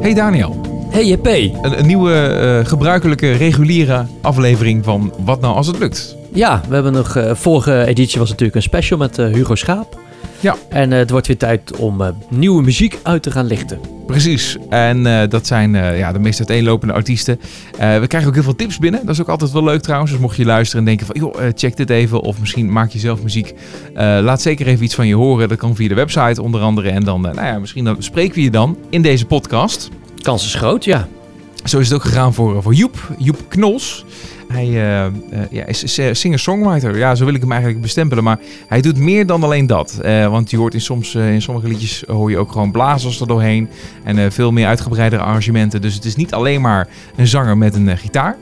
Hey Daniel. Hey JP. Een, een nieuwe uh, gebruikelijke reguliere aflevering van Wat nou als het lukt. Ja, we hebben nog. Uh, vorige editie was natuurlijk een special met uh, Hugo Schaap. Ja. En het wordt weer tijd om nieuwe muziek uit te gaan lichten. Precies. En dat zijn ja, de meest uiteenlopende artiesten. we krijgen ook heel veel tips binnen. Dat is ook altijd wel leuk trouwens. Dus mocht je luisteren en denken van... joh, check dit even. Of misschien maak je zelf muziek. laat zeker even iets van je horen. Dat kan via de website onder andere. En dan, nou ja, misschien dan spreken we je dan in deze podcast. Kans is groot, ja. Zo is het ook gegaan voor, voor Joep, Joep Knols. Hij uh, ja, is singer-songwriter. Ja, zo wil ik hem eigenlijk bestempelen. Maar hij doet meer dan alleen dat. Uh, want je hoort in, soms, in sommige liedjes hoor je ook gewoon blazers er doorheen. En veel meer uitgebreidere arrangementen. Dus het is niet alleen maar een zanger met een gitaar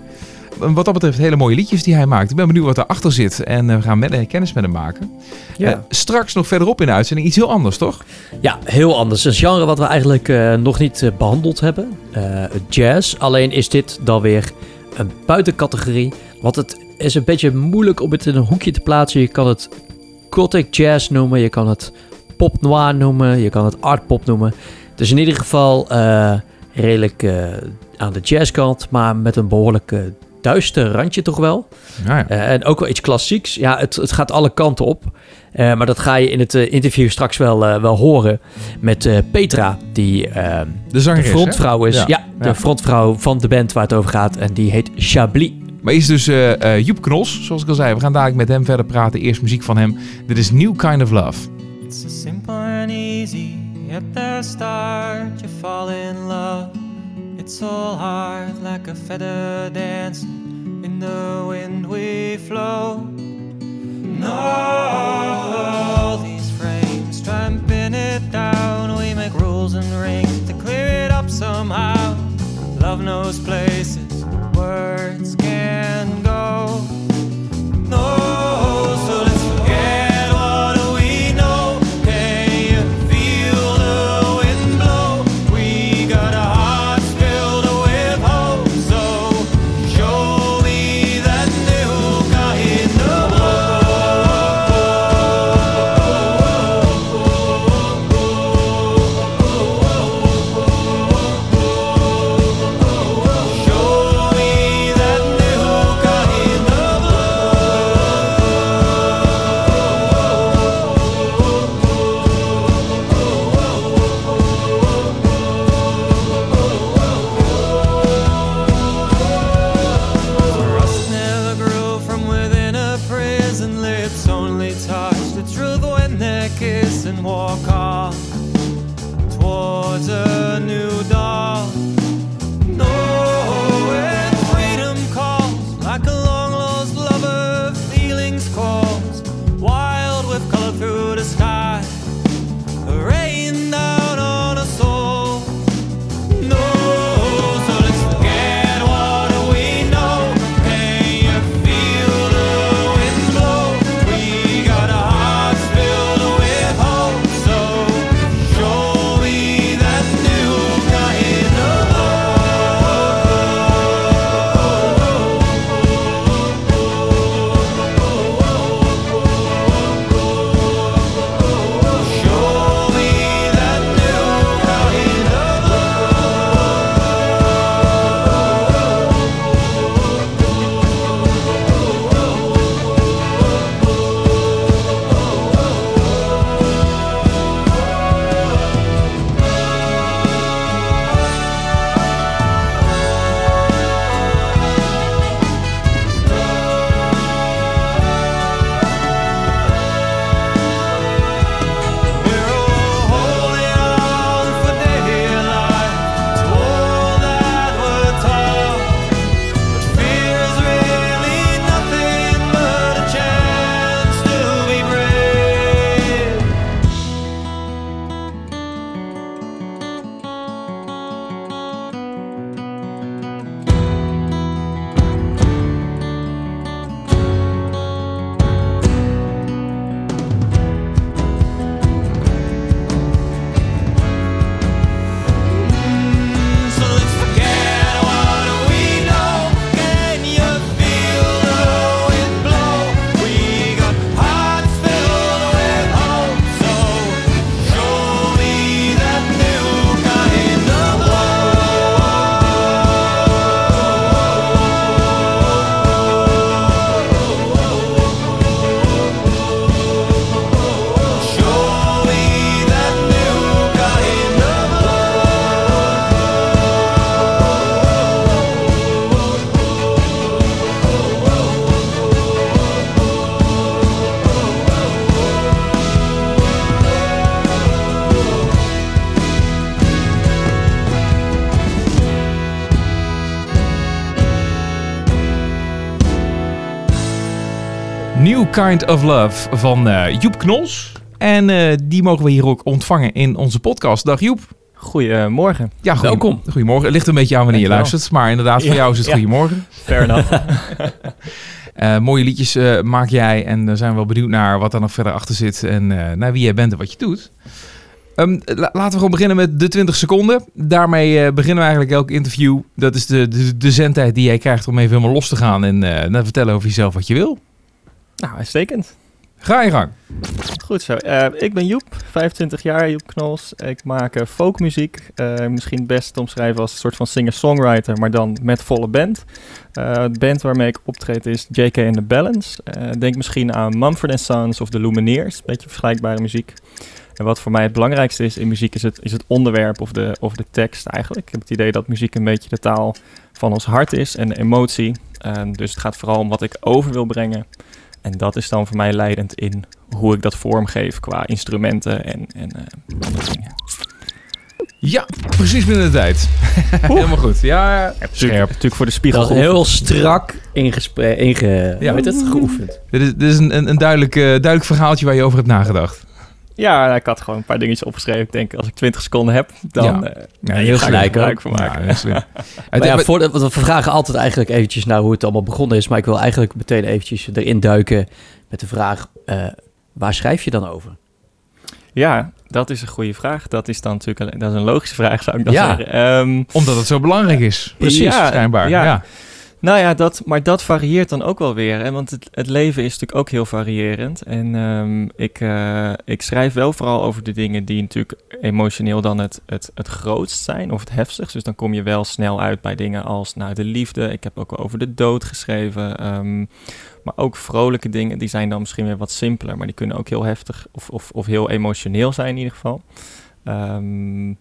wat dat betreft hele mooie liedjes die hij maakt. Ik ben benieuwd wat erachter zit. En we gaan met, kennis met hem maken. Ja. straks nog verderop in de uitzending iets heel anders, toch? Ja, heel anders. Een genre wat we eigenlijk nog niet behandeld hebben. jazz. Alleen is dit dan weer een buitencategorie. Want het is een beetje moeilijk om het in een hoekje te plaatsen. Je kan het gothic jazz noemen. Je kan het pop noir noemen. Je kan het art pop noemen. Dus in ieder geval redelijk aan de jazzkant. Maar met een behoorlijk duister randje toch wel. Ja, ja. Uh, en ook wel iets klassieks. Ja, het, het gaat alle kanten op. Uh, maar dat ga je in het uh, interview straks wel, wel horen met Petra, die de, zangeres, de frontvrouw is. Ja, ja de frontvrouw van de band waar het over gaat. En die heet Chablis. Maar is dus Joep Knols, zoals ik al zei. We gaan dadelijk met hem verder praten. Eerst muziek van hem. Dit is New Kind of Love. It's a simple and easy. At the start you fall in love. It's all hard like a feather dancing in the wind we flow. Knows places words can go. No, Kind of Love van uh, Joep Knols. En uh, die mogen we hier ook ontvangen in onze podcast. Dag Joep. Goedemorgen. Ja, goeie, welkom. Goedemorgen. Het ligt een beetje aan wanneer je luistert. Maar inderdaad, voor jou is het ja. goedemorgen. Fair enough. uh, mooie liedjes maak jij. En daar zijn we wel benieuwd naar wat er nog verder achter zit. En naar wie jij bent en wat je doet. Um, laten we gewoon beginnen met de 20 seconden. Daarmee uh, beginnen we eigenlijk elk interview. Dat is de, de, de zendtijd die jij krijgt om even helemaal los te gaan en uh, vertellen over jezelf wat je wil. Nou, uitstekend. Ga je gang. Goed zo. Uh, ik ben Joep, 25 jaar, Joep Knols. Ik maak folkmuziek. misschien best te omschrijven als een soort van singer-songwriter, maar dan met volle band. de band waarmee ik optreed is JK and the Balance. denk misschien aan Mumford Sons of The Lumineers. Beetje vergelijkbare muziek. En wat voor mij het belangrijkste is in muziek is het, is het onderwerp of de, of de tekst eigenlijk. Ik heb het idee dat muziek een beetje de taal van ons hart is en de emotie. Dus het gaat vooral om wat ik over wil brengen. En dat is dan voor mij leidend in hoe ik dat vormgeef qua instrumenten en, en uh, andere dingen. Ja, precies binnen de tijd. Helemaal goed. Ja, scherp. Natuurlijk voor de spiegel. heel strak ingesproken, inge, ja. het, geoefend. Dit is, dit is een, een, een duidelijk, uh, duidelijk verhaaltje waar je over hebt nagedacht. Ja, ik had gewoon een paar dingetjes opgeschreven. Ik denk, als ik 20 seconden heb, dan ja. Uh, ja, heel gelijk gebruik van maken. Ja, maar ja, voor de, we vragen altijd eigenlijk eventjes naar hoe het allemaal begonnen is. Maar ik wil eigenlijk meteen eventjes erin duiken met de vraag, uh, waar schrijf je dan over? Ja, dat is een goede vraag. Dat is dan natuurlijk een, dat is een logische vraag, zou ik dan zeggen. Um, Omdat het zo belangrijk is. Precies, schijnbaar. ja. Nou ja, dat, maar dat varieert dan ook wel weer. Hè? Want het, het leven is natuurlijk ook heel variërend. En um, ik, uh, ik schrijf wel vooral over de dingen die natuurlijk emotioneel dan het, het, het grootst zijn of het heftigst. Dus dan kom je wel snel uit bij dingen als nou, de liefde. Ik heb ook over de dood geschreven. Um, maar ook vrolijke dingen, die zijn dan misschien weer wat simpeler. Maar die kunnen ook heel heftig of, of, of heel emotioneel zijn in ieder geval. Um,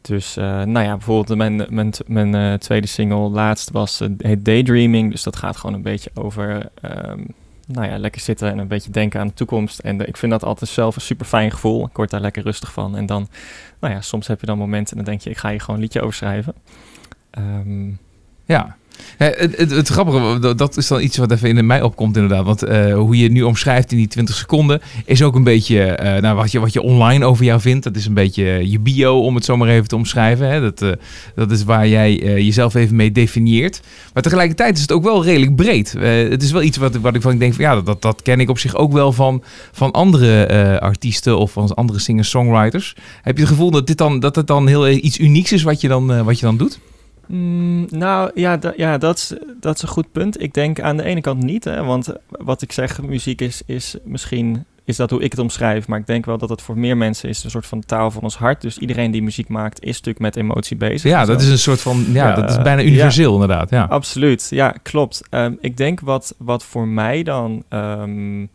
dus uh, nou ja, bijvoorbeeld mijn, mijn, mijn uh, tweede single laatst was uh, heet Daydreaming. Dus dat gaat gewoon een beetje over um, nou ja, lekker zitten en een beetje denken aan de toekomst. En ik vind dat altijd zelf een super fijn gevoel. Ik word daar lekker rustig van. En dan, nou ja, soms heb je dan momenten en dan denk je, ik ga hier gewoon een liedje over schrijven. Um, ja, het, het, grappige, dat is dan iets wat even in mij opkomt inderdaad. Want uh, hoe je het nu omschrijft in die 20 seconden is ook een beetje uh, nou, wat, je, wat je online over jou vindt. Dat is een beetje je bio, om het zo maar even te omschrijven. Hè. Dat, dat is waar jij jezelf even mee definieert. Maar tegelijkertijd is het ook wel redelijk breed. het is wel iets wat, wat ik van denk van ja, dat, dat ken ik op zich ook wel van, van andere artiesten of van andere singer-songwriters. Heb je het gevoel dat, dit dan, dat het dan heel iets unieks is wat je dan, wat je dan doet? Mm, nou ja, ja dat, is, dat is een goed punt. Ik denk aan de ene kant niet, hè, want wat ik zeg, muziek is, is misschien is dat hoe ik het omschrijf. Maar ik denk wel dat het voor meer mensen is een soort van taal van ons hart. Dus iedereen die muziek maakt is natuurlijk met emotie bezig. Ja, dat is een soort van, ja, dat is bijna universeel inderdaad. Ja. Absoluut, ja, klopt. Um, ik denk wat, wat voor mij dan... Um,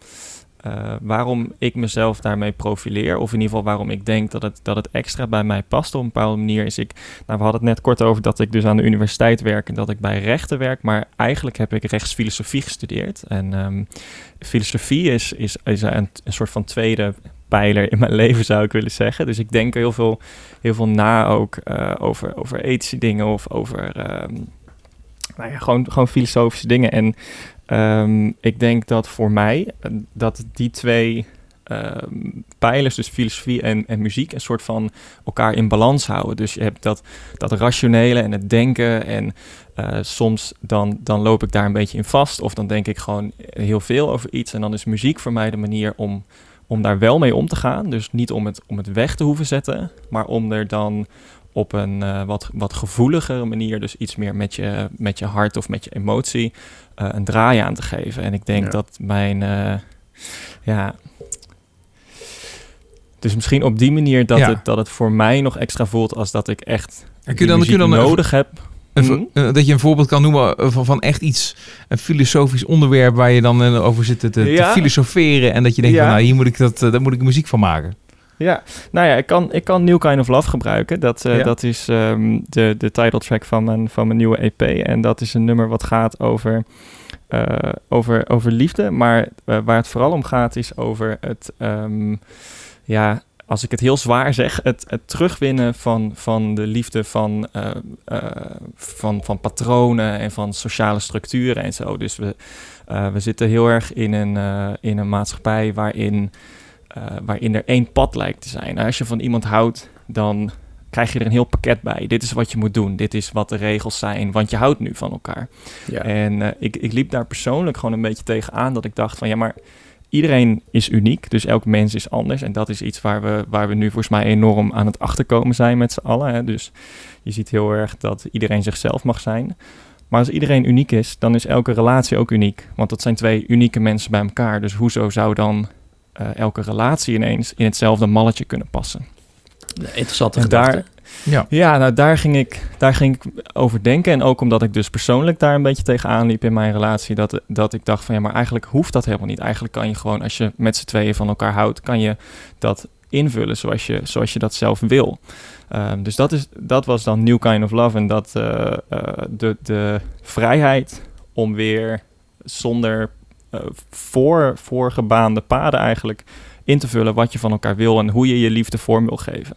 uh, waarom ik mezelf daarmee profileer, of in ieder geval waarom ik denk dat het, dat het extra bij mij past op een bepaalde manier, is ik, nou we hadden het net kort over dat ik dus aan de universiteit werk en dat ik bij rechten werk, maar eigenlijk heb ik rechtsfilosofie gestudeerd. En um, filosofie is, is, is een, soort van tweede pijler in mijn leven, zou ik willen zeggen. Dus ik denk heel veel, heel veel na ook uh, over, over ethische dingen of over um, nou ja, gewoon, gewoon filosofische dingen. En Um, ik denk dat voor mij eh, dat die twee um, pijlers, dus filosofie en, en, muziek, een soort van elkaar in balans houden. Dus je hebt dat, dat rationele en het denken en uh, soms dan, dan loop ik daar een beetje in vast of dan denk ik gewoon heel veel over iets en dan is muziek voor mij de manier om, om daar wel mee om te gaan. Dus niet om het, om het weg te hoeven zetten, maar om er dan op een uh, wat, wat gevoeligere manier, dus iets meer met je, met je hart of met je emotie, uh, een draai aan te geven. En ik denk dat mijn, uh, ja, dus misschien op die manier dat, ja. het, dat het voor mij nog extra voelt als dat ik echt en kun je dan, kun je dan nodig heb. Mm. Dat je een voorbeeld kan noemen van, van echt iets, een filosofisch onderwerp waar je dan over zit te, te, ja. te filosoferen. En dat je denkt, van, nou, hier moet ik dat, daar moet ik muziek van maken. Ja, nou ja, ik kan, ik kan New Kind of Love gebruiken. Dat, uh, ja. dat is um, de, de title track van mijn, van mijn nieuwe EP. En dat is een nummer wat gaat over, uh, over, over liefde. Maar uh, waar het vooral om gaat is over het... Um, ja, als ik het heel zwaar zeg, het, het terugwinnen van, van de liefde van, eh, eh, van, van patronen en van sociale structuren en zo. Dus we, uh, we zitten heel erg in een, in een maatschappij waarin, waarin er één pad lijkt te zijn. Als je van iemand houdt, dan krijg je er een heel pakket bij. Dit is wat je moet doen. Dit is wat de regels zijn, want je houdt nu van elkaar. Ja. En ik, ik liep daar persoonlijk gewoon een beetje tegenaan dat ik dacht van ja, maar iedereen is uniek, dus elk mens is anders. En dat is iets waar we, waar we nu volgens mij enorm aan het achterkomen zijn met z'n allen. Hè. Dus je ziet heel erg dat iedereen zichzelf mag zijn. Maar als iedereen uniek is, dan is elke relatie ook uniek. Want dat zijn twee unieke mensen bij elkaar. Dus hoezo zou dan uh, elke relatie ineens in hetzelfde malletje kunnen passen? Interessante en daar, ja, ja nou daar ging, ik, daar ging ik over denken. En ook omdat ik dus persoonlijk daar een beetje tegenaan liep in mijn relatie. Dat, dat ik dacht van ja, maar eigenlijk hoeft dat helemaal niet. Eigenlijk kan je gewoon, als je met z'n tweeën van elkaar houdt, kan je dat invullen zoals je, zoals je dat zelf wil. Um, dus dat, is, dat was dan New Kind of Love. En dat uh, uh, de, de vrijheid om weer zonder voor, voorgebaande paden eigenlijk in te vullen wat je van elkaar wil en hoe je je liefde vorm wil geven.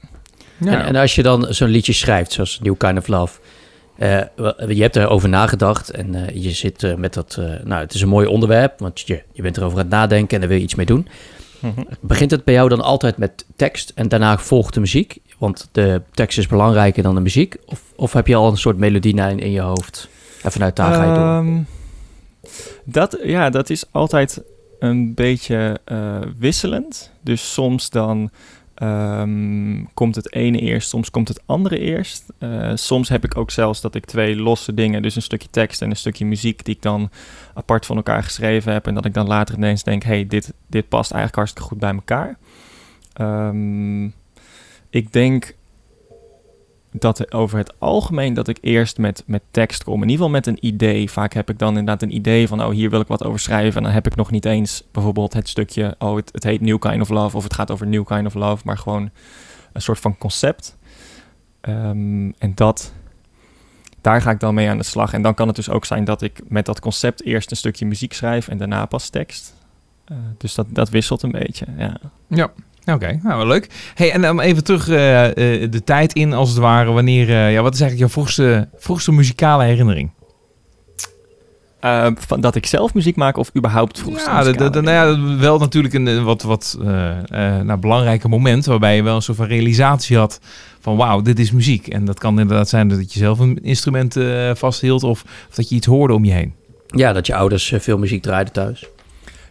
Ja. En, en, als je dan zo'n liedje schrijft, zoals New Kind of Love, uh, je hebt erover nagedacht en uh, je zit uh, met dat, nou het is een mooi onderwerp, want je, je bent erover aan het nadenken en daar wil je iets mee doen. Mm -hmm. Begint het bij jou dan altijd met tekst en daarna volgt de muziek? Want de tekst is belangrijker dan de muziek? Of, of heb je al een soort melodie in, in je hoofd? En vanuit daar ga je door? Dat, ja, dat is altijd een beetje wisselend. Dus soms dan Um, komt het ene eerst, soms komt het andere eerst. Uh, soms heb ik ook zelfs dat ik twee losse dingen, dus een stukje tekst en een stukje muziek, die ik dan apart van elkaar geschreven heb. En dat ik dan later ineens denk: hey, dit, dit past eigenlijk hartstikke goed bij elkaar. Um, ik denk dat over het algemeen dat ik eerst met, met tekst kom. In ieder geval met een idee. Vaak heb ik dan inderdaad een idee van, oh, hier wil ik wat over schrijven. En dan heb ik nog niet eens bijvoorbeeld het stukje, oh, het, het heet New Kind of Love. Of het gaat over New Kind of Love. Maar gewoon een soort van concept. Um, en dat, daar ga ik dan mee aan de slag. En dan kan het dus ook zijn dat ik met dat concept eerst een stukje muziek schrijf en daarna pas tekst. Uh, dus dat, dat wisselt een beetje, ja. Ja, Oké, nou wel leuk. Hey, en dan even terug uh, uh, de tijd in, als het ware. Wanneer, uh, ja, wat is eigenlijk jouw vroegste, vroegste muzikale herinnering? van dat ik zelf muziek maak of überhaupt vroegste ja, de, de, de, nou ja, wel natuurlijk een wat, wat nou, belangrijke moment waarbij je wel een soort van realisatie had van wauw, dit is muziek. En dat kan inderdaad zijn dat je zelf een instrument vasthield of, of, dat je iets hoorde om je heen. Ja, dat je ouders veel muziek draaiden thuis.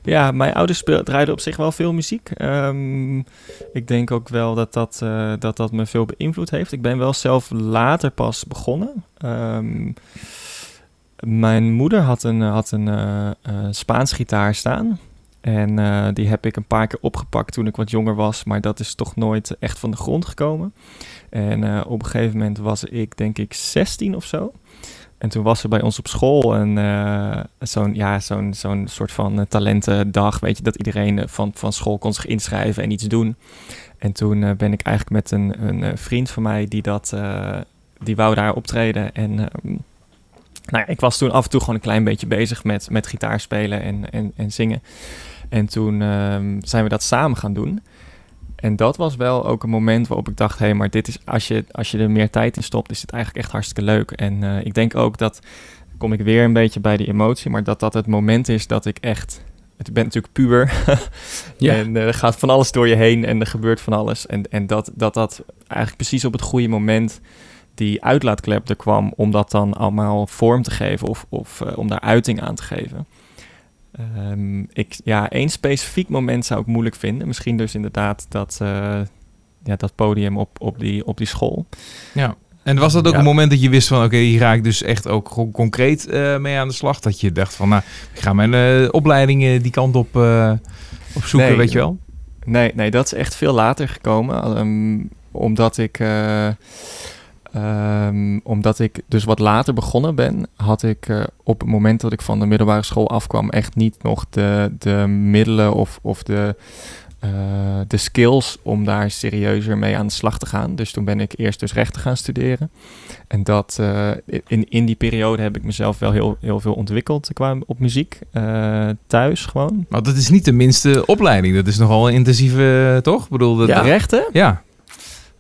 Ja, mijn ouders draaiden op zich wel veel muziek. Um, ik denk ook wel dat dat, uh, dat dat me veel beïnvloed heeft. Ik ben wel zelf later pas begonnen. Um, mijn moeder had een, had een uh, uh, Spaans gitaar staan. En die heb ik een paar keer opgepakt toen ik wat jonger was. Maar dat is toch nooit echt van de grond gekomen. En op een gegeven moment was ik denk ik 16 of zo. En toen was er bij ons op school een, uh, zo'n ja, zo'n zo'n soort van uh, talentendag. Weet je, dat iedereen uh, van, van school kon zich inschrijven en iets doen. En toen ben ik eigenlijk met een, een vriend van mij die dat, die wou daar optreden. En ehm, nou ja, ik was toen af en toe gewoon een klein beetje bezig met, met gitaar spelen en, en, en zingen. En toen ehm, zijn we dat samen gaan doen. En dat was wel ook een moment waarop ik dacht: hé, hey, maar dit is als je, als je er meer tijd in stopt, is het eigenlijk echt hartstikke leuk. En uh, ik denk ook dat, kom ik weer een beetje bij die emotie, maar dat dat het moment is dat ik echt. Het bent natuurlijk puber. ja. En er gaat van alles door je heen en er gebeurt van alles. En, en dat, dat dat eigenlijk precies op het goede moment die uitlaatklep er kwam om dat dan allemaal vorm te geven of, of uh, om daar uiting aan te geven. Um, ik, ja, één specifiek moment zou ik moeilijk vinden. Misschien dus inderdaad dat, uh, ja, dat podium op, op, die, op die school. Ja. En was dat ook ja. een moment dat je wist van... oké, hier ga ik dus echt ook concreet uh, mee aan de slag? Dat je dacht van, nou, ik ga mijn uh, opleidingen die kant op, op zoeken, nee, weet je wel? Nee, nee, dat is echt veel later gekomen. Um, omdat ik... Um, omdat ik dus wat later begonnen ben, had ik uh, op het moment dat ik van de middelbare school afkwam echt niet nog de, de middelen of, of de, eh, de skills om daar serieuzer mee aan de slag te gaan. Dus toen ben ik eerst dus rechten gaan studeren. En dat, uh, in, in die periode heb ik mezelf wel heel, heel veel ontwikkeld qua op muziek. Uh, thuis gewoon. Maar dat is niet de minste opleiding. Dat is nogal een intensieve, toch? Ik bedoel, dat ja. rechten? Ja.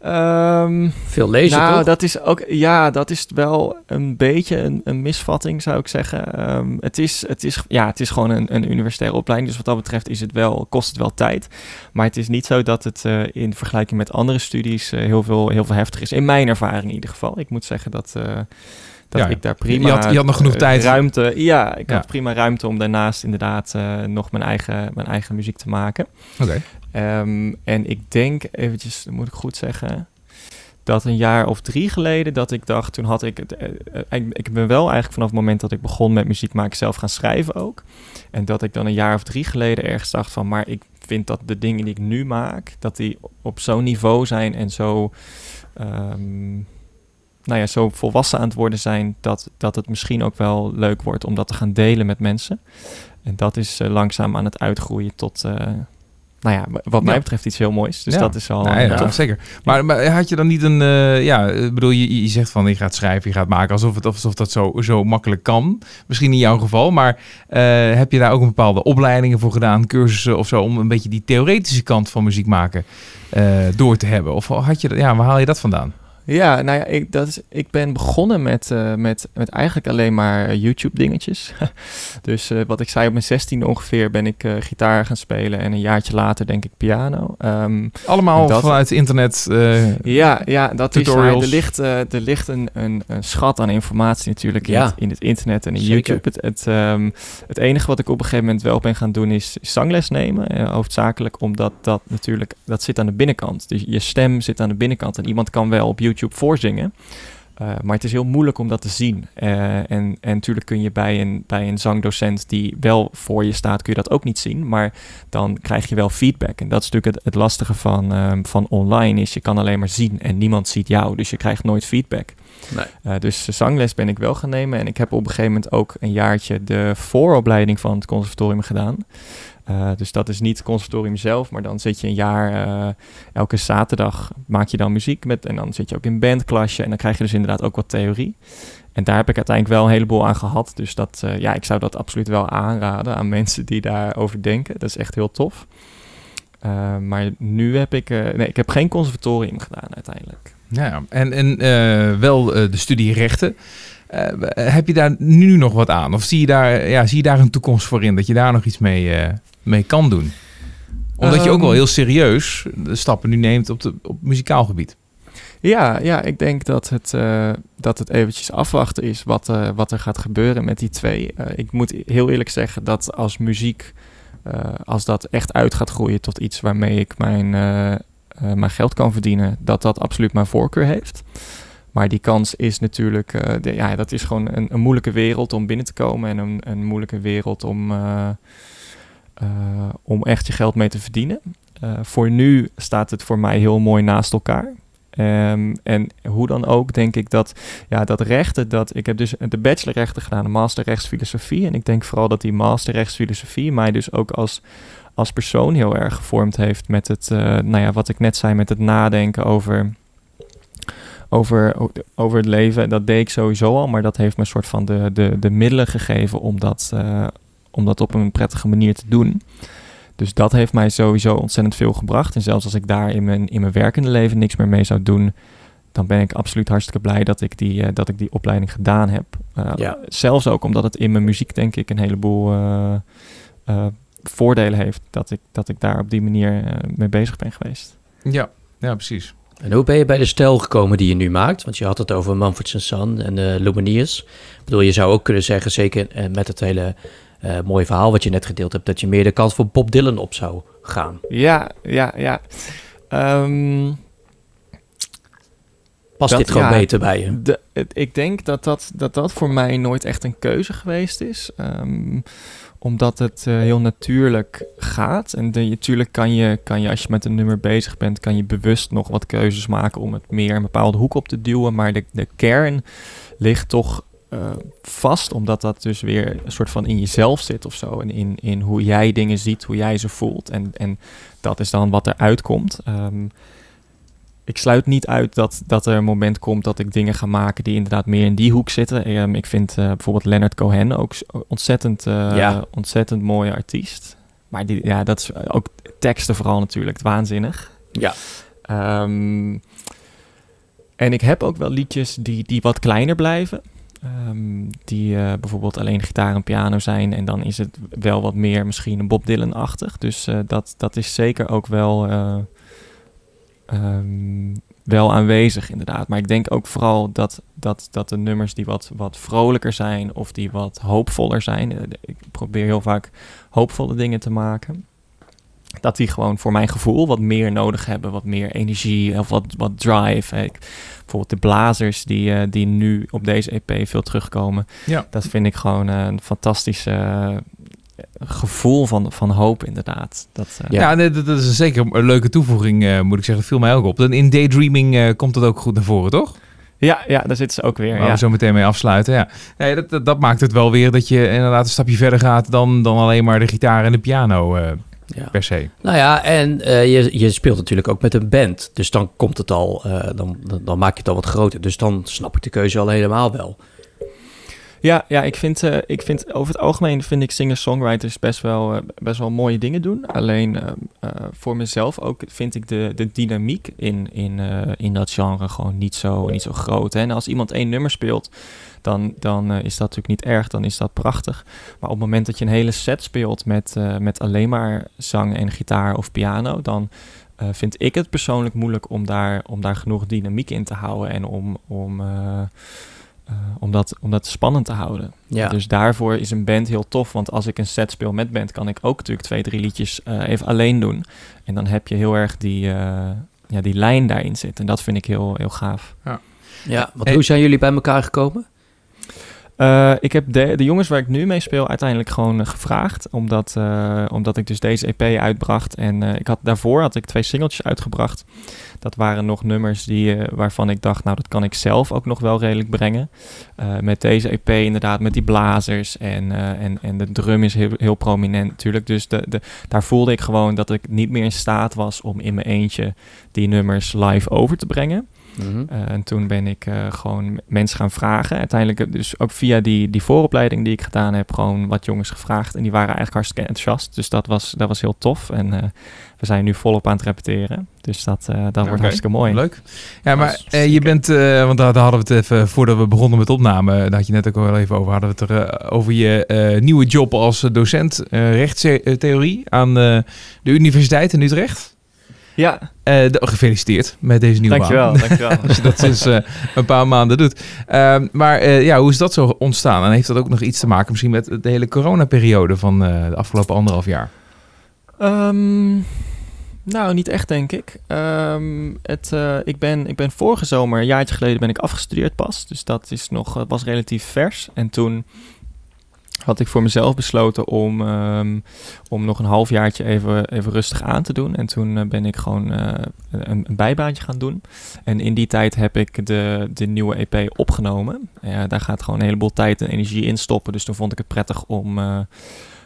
Um, Veel lezen, nou, toch? dat is ook, ja, dat is wel een beetje een, een misvatting, zou ik zeggen. Um, het, is, het, is, ja, het is gewoon een, een universitaire opleiding, dus wat dat betreft is het wel, kost het wel tijd. Maar het is niet zo dat het uh, in vergelijking met andere studies uh, heel, veel, heel veel heftiger is. In mijn ervaring in ieder geval. Ik moet zeggen dat... Uh, dat ja, ik daar prima... Je had, je had nog genoeg tijd. Ruimte, ja, ik ja. had prima ruimte om daarnaast inderdaad uh, nog mijn eigen, mijn eigen muziek te maken. Oké. Um, en ik denk, eventjes, moet ik goed zeggen... dat een jaar of drie geleden dat ik dacht... toen had ik... Het, uh, ik, ik ben wel eigenlijk vanaf het moment dat ik begon met muziek maken... zelf gaan schrijven ook. En dat ik dan een jaar of drie geleden ergens dacht van... maar ik vind dat de dingen die ik nu maak... dat die op zo'n niveau zijn en zo... Um, nou ja, zo volwassen aan het worden zijn dat, dat het misschien ook wel leuk wordt om dat te gaan delen met mensen. En dat is uh, langzaam aan het uitgroeien tot, nou ja, wat mij ja. betreft iets heel moois. Dus ja. dat is al... Nou, ja, zeker. Maar, maar, had je dan niet een, uh, ja, ik bedoel, je, je zegt van je gaat schrijven, je gaat maken, alsof, het, alsof dat zo, zo makkelijk kan. Misschien in jouw geval, maar heb je daar ook een bepaalde opleidingen voor gedaan, cursussen of zo, om een beetje die theoretische kant van muziek maken door te hebben? Of had je, ja, waar haal je dat vandaan? Ja, nou ja, ik, dat is, ik ben begonnen met, uh, met, met eigenlijk alleen maar YouTube-dingetjes. dus uh, wat ik zei, op mijn 16 ongeveer ben ik uh, gitaar gaan spelen en een jaartje later denk ik piano. Um, Allemaal dat, vanuit internet Ja, ja dat tutorials. is. Er ligt, er ligt een, een, een, schat aan informatie natuurlijk in, ja. het, in het internet en in Zeker. YouTube. Het, het, um, het enige wat ik op een gegeven moment wel ben gaan doen is zangles nemen. hoofdzakelijk omdat dat natuurlijk, dat zit aan de binnenkant. Dus je stem zit aan de binnenkant en iemand kan wel op YouTube YouTube voorzingen. Uh, maar het is heel moeilijk om dat te zien. Uh, en, en natuurlijk kun je bij een, bij een zangdocent die wel voor je staat, kun je dat ook niet zien. Maar dan krijg je wel feedback. En dat is natuurlijk het, het lastige van, um, van online, is je kan alleen maar zien en niemand ziet jou. Dus je krijgt nooit feedback. Nee. Uh, dus zangles ben ik wel gaan nemen. En ik heb op een gegeven moment ook een jaartje de vooropleiding van het conservatorium gedaan. Uh, dus dat is niet het conservatorium zelf, maar dan zit je een jaar, uh, elke zaterdag maak je dan muziek met en dan zit je ook in bandklasje en dan krijg je dus inderdaad ook wat theorie. En daar heb ik uiteindelijk wel een heleboel aan gehad, dus dat, uh, ja, ik zou dat absoluut wel aanraden aan mensen die daarover denken. Dat is echt heel tof. Maar nu heb ik, nee, ik heb geen conservatorium gedaan uiteindelijk. Ja, en, en wel de studie rechten. Uh, heb je daar nu nog wat aan? Of zie je daar, ja, zie je daar een toekomst voor in? Dat je daar nog iets mee, uh, mee kan doen? Omdat je ook wel heel serieus de stappen nu neemt op, de, op muzikaal gebied. Ja, ja, ik denk dat het, uh, dat het eventjes afwachten is wat, wat er gaat gebeuren met die twee. ik moet heel eerlijk zeggen dat als muziek, als dat echt uit gaat groeien tot iets waarmee ik mijn, mijn geld kan verdienen, dat dat absoluut mijn voorkeur heeft. Maar die kans is natuurlijk, uh, de, ja, dat is gewoon een, een, moeilijke wereld om binnen te komen en een, een moeilijke wereld om, uh, uh, om echt je geld mee te verdienen. voor nu staat het voor mij heel mooi naast elkaar. Um, en hoe dan ook denk ik dat, ja, dat rechten, dat ik heb dus de bachelorrechten gedaan, de master rechtsfilosofie. En ik denk vooral dat die master rechtsfilosofie mij dus ook als, als persoon heel erg gevormd heeft met het, nou ja, wat ik net zei, met het nadenken over over, over het leven. Dat deed ik sowieso al, maar dat heeft me een soort van de, de, de middelen gegeven om dat, uh, om dat op een prettige manier te doen. Dus dat heeft mij sowieso ontzettend veel gebracht. En zelfs als ik daar in mijn, in mijn werkende leven niks meer mee zou doen, dan ben ik absoluut hartstikke blij dat ik die, uh, dat ik die opleiding gedaan heb. Uh, ja. Zelfs ook omdat het in mijn muziek, denk ik, een heleboel voordelen heeft dat ik, dat ik daar op die manier mee bezig ben geweest. Ja, ja precies. En hoe ben je bij de stijl gekomen die je nu maakt? Want je had het over Mumford Son en uh, Lumineers. Ik bedoel, je zou ook kunnen zeggen, zeker uh, met het hele uh, mooie verhaal wat je net gedeeld hebt, dat je meer de kant voor Bob Dylan op zou gaan. Ja, ja, ja. Um, Past dat, dit gewoon ja, beter bij je? De, ik denk dat dat, dat dat voor mij nooit echt een keuze geweest is. Um, omdat het uh, heel natuurlijk gaat. En natuurlijk kan je, kan je, als je met een nummer bezig bent, kan je bewust nog wat keuzes maken om het meer een bepaalde hoek op te duwen. Maar de, de kern ligt toch eh, vast, omdat dat dus weer een soort van in jezelf zit of zo. En in, in hoe jij dingen ziet, hoe jij ze voelt. En, en dat is dan wat eruit komt. Ehm, ik sluit niet uit dat, dat er een moment komt dat ik dingen ga maken die inderdaad meer in die hoek zitten. Ehm, ik vind uh, bijvoorbeeld Leonard Cohen ook ontzettend, uh, ja. ontzettend mooie artiest. Maar die, ja, dat is ook teksten vooral natuurlijk waanzinnig. Ja. Um, en ik heb ook wel liedjes die, die wat kleiner blijven. Um, die uh, bijvoorbeeld alleen gitaar en piano zijn. En dan is het wel wat meer misschien een Bob Dylan-achtig. Dus dat, dat is zeker ook wel, um, wel aanwezig inderdaad. Maar ik denk ook vooral dat, dat, dat de nummers die wat, wat vrolijker zijn... of die wat hoopvoller zijn... ik probeer heel vaak hoopvolle dingen te maken dat die gewoon voor mijn gevoel wat meer nodig hebben. Wat meer energie of wat, wat drive. Ik, bijvoorbeeld de blazers die, uh, die nu op deze EP veel terugkomen. Ja. Dat vind ik gewoon een fantastische gevoel van, van hoop inderdaad. Dat, uh, ja, nee, dat, is zeker een leuke toevoeging moet ik zeggen. Dat viel mij ook op. En in Daydreaming komt het ook goed naar voren, toch? Ja, ja, daar zitten ze ook weer. Waar ja. we zo meteen mee afsluiten. Ja. Nee, dat, dat, dat, maakt het wel weer dat je inderdaad een stapje verder gaat dan, dan alleen maar de gitaar en de piano ja. per se. Nou ja, en uh, je, je speelt natuurlijk ook met een band. Dus dan komt het al, uh, dan, dan, dan, maak je het al wat groter. Dus dan snap ik de keuze al helemaal wel. Ja, ja ik, vind, uh, ik vind over het algemeen vind ik singer-songwriters best wel, best wel mooie dingen doen. Alleen voor mezelf ook vind ik de, de dynamiek in, in, in dat genre gewoon niet zo, niet zo groot. Hè? En als iemand één nummer speelt, dan, dan is dat natuurlijk niet erg, dan is dat prachtig. Maar op het moment dat je een hele set speelt met, met alleen maar zang en gitaar of piano, dan vind ik het persoonlijk moeilijk om daar, om daar genoeg dynamiek in te houden en om, om, om, dat, om dat spannend te houden. Ja. Dus daarvoor is een band heel tof, want als ik een set speel met band, kan ik ook natuurlijk twee, drie liedjes even alleen doen. En dan heb je heel erg die, ja, die lijn daarin zitten. En dat vind ik heel, heel gaaf. Ja. Ja, want hoe zijn jullie bij elkaar gekomen? Uh, ik heb de, de, jongens waar ik nu mee speel uiteindelijk gewoon uh, gevraagd. Omdat, uh, omdat ik dus deze EP uitbracht. En ik had, daarvoor had ik twee singeltjes uitgebracht. Dat waren nog nummers die, waarvan ik dacht, nou dat kan ik zelf ook nog wel redelijk brengen. met deze EP inderdaad, met die blazers. En, en, en de drum is heel, heel prominent natuurlijk. Dus de, de, daar voelde ik gewoon dat ik niet meer in staat was om in mijn eentje die nummers live over te brengen. Mhm. Mm -hmm. uh, en toen ben ik uh, gewoon mensen gaan vragen. Uiteindelijk dus ook via die, die vooropleiding die ik gedaan heb, gewoon wat jongens gevraagd. En die waren eigenlijk hartstikke enthousiast. Dus dat was, dat was heel tof. En uh, we zijn nu volop aan het repeteren. Dus dat, dat okay. wordt hartstikke mooi. Leuk. Ja, maar je bent, want daar, daar, hadden we het even, voordat we begonnen met opname, daar had je net ook al even over, hadden we het er over je nieuwe job als docent rechtstheorie aan de Universiteit in Utrecht. Ja. Uh, de, gefeliciteerd met deze nieuwe dankjewel, baan. Dankjewel, Als je dat sinds uh, een paar maanden doet. Uh, maar ja, hoe is dat zo ontstaan? En heeft dat ook nog iets te maken misschien met de hele coronaperiode van de afgelopen anderhalf jaar? Um, nou, niet echt denk ik. Um, het, ik, ben, ik ben vorige zomer, een jaartje geleden, ben ik afgestudeerd pas. Dus dat is nog, was relatief vers. En toen had ik voor mezelf besloten om, um, om nog een halfjaartje even, even rustig aan te doen. En toen uh, ben ik gewoon uh, een, bijbaantje gaan doen. En in die tijd heb ik de, de nieuwe EP opgenomen. Uh, daar gaat gewoon een heleboel tijd en energie in stoppen. Dus toen vond ik het prettig om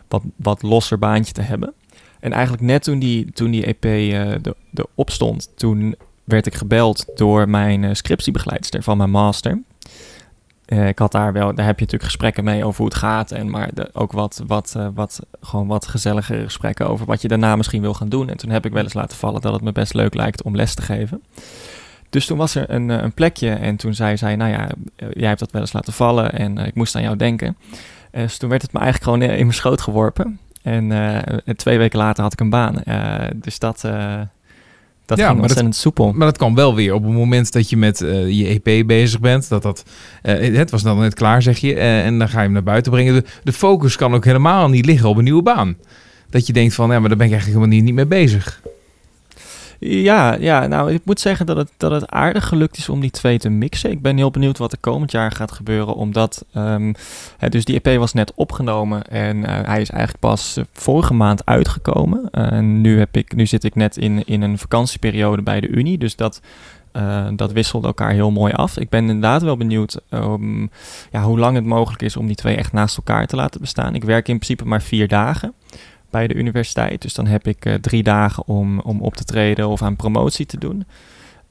wat, wat losser baantje te hebben. En eigenlijk net toen die, toen die EP erop stond, toen werd ik gebeld door mijn scriptiebegeleidster van mijn master. Uh, ik had daar wel, daar heb je natuurlijk gesprekken mee over hoe het gaat. En maar ook wat, wat, uh, wat, gewoon wat gezellige gesprekken over wat je daarna misschien wil gaan doen. En toen heb ik wel eens laten vallen dat het me best leuk lijkt om les te geven. Dus toen was er een, een plekje en toen zei zij, nou ja, jij hebt dat wel eens laten vallen en ik moest aan jou denken. dus toen werd het me eigenlijk gewoon in mijn schoot geworpen. En twee weken later had ik een baan. dus dat, dat ja, ging ontzettend dat, soepel. Maar dat kan wel weer op het moment dat je met uh, je EP bezig bent. Dat dat, uh, het was dan net klaar, zeg je. Uh, en dan ga je hem naar buiten brengen. De, de, focus kan ook helemaal niet liggen op een nieuwe baan. Dat je denkt van, ja, maar daar ben ik eigenlijk helemaal niet, niet mee bezig. Ja, ja, nou, ik moet zeggen dat het, dat het aardig gelukt is om die twee te mixen. Ik ben heel benieuwd wat er komend jaar gaat gebeuren, omdat... Um, dus die EP was net opgenomen en uh, hij is eigenlijk pas uh, vorige maand uitgekomen. En nu, heb ik, nu zit ik net in, in een vakantieperiode bij de Unie, dus dat... dat wisselt elkaar heel mooi af. Ik ben inderdaad wel benieuwd um, ja, hoe lang het mogelijk is om die twee echt naast elkaar te laten bestaan. Ik werk in principe maar vier dagen bij de universiteit. Dus dan heb ik drie dagen om, om op te treden of aan promotie te doen.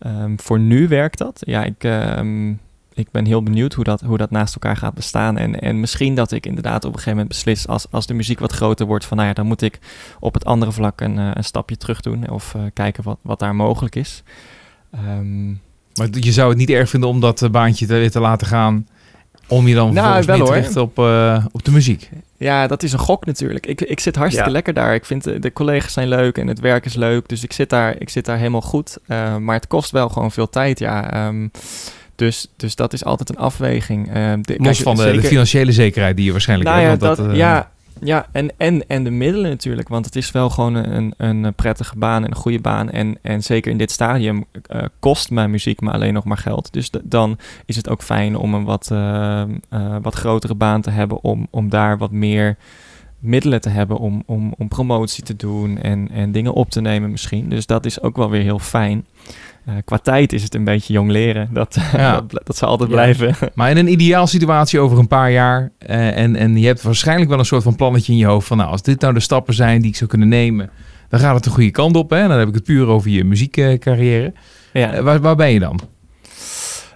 Um, voor nu werkt dat. Ja, ik, um, ik ben heel benieuwd hoe dat, hoe dat naast elkaar gaat bestaan. En, en misschien dat ik inderdaad op een gegeven moment beslis, als, als de muziek wat groter wordt, van nou ja, dan moet ik op het andere vlak een, eh, een stapje terug doen. Of uh, kijken wat, wat daar mogelijk is. Um, maar je zou het niet erg vinden om dat baantje te, te laten gaan om je dan nou, wel, te richten op, op de muziek. Ja, dat is een gok natuurlijk. Ik, ik zit hartstikke lekker daar. Ik vind de, de, collega's zijn leuk en het werk is leuk. Dus ik zit daar, ik zit daar helemaal goed. Uh, maar het kost wel gewoon veel tijd, ja. Um, dus, dus dat is altijd een afweging. Uh, de, Los van de, de, financiële zekerheid die je waarschijnlijk nou hebt. Ja, dat, uh, ja, ja en, en, en de middelen natuurlijk. Want het is wel gewoon een, een prettige baan en een goede baan. En, en zeker in dit stadium uh, kost mijn muziek me alleen nog maar geld. Dus dan is het ook fijn om een wat, wat grotere baan te hebben. Om, om daar wat meer middelen te hebben om, om, om promotie te doen en, en dingen op te nemen misschien. Dus dat is ook wel weer heel fijn. Uh, qua tijd is het een beetje jong leren. Dat, ja. dat, dat, zal altijd blijven. Maar in een ideaal situatie over een paar jaar. Uh, en, en je hebt waarschijnlijk wel een soort van plannetje in je hoofd. Van nou, als dit nou de stappen zijn die ik zou kunnen nemen. Dan gaat het de goede kant op. Hè? Dan heb ik het puur over je muziekcarrière. Ja. Uh, waar, waar ben je dan?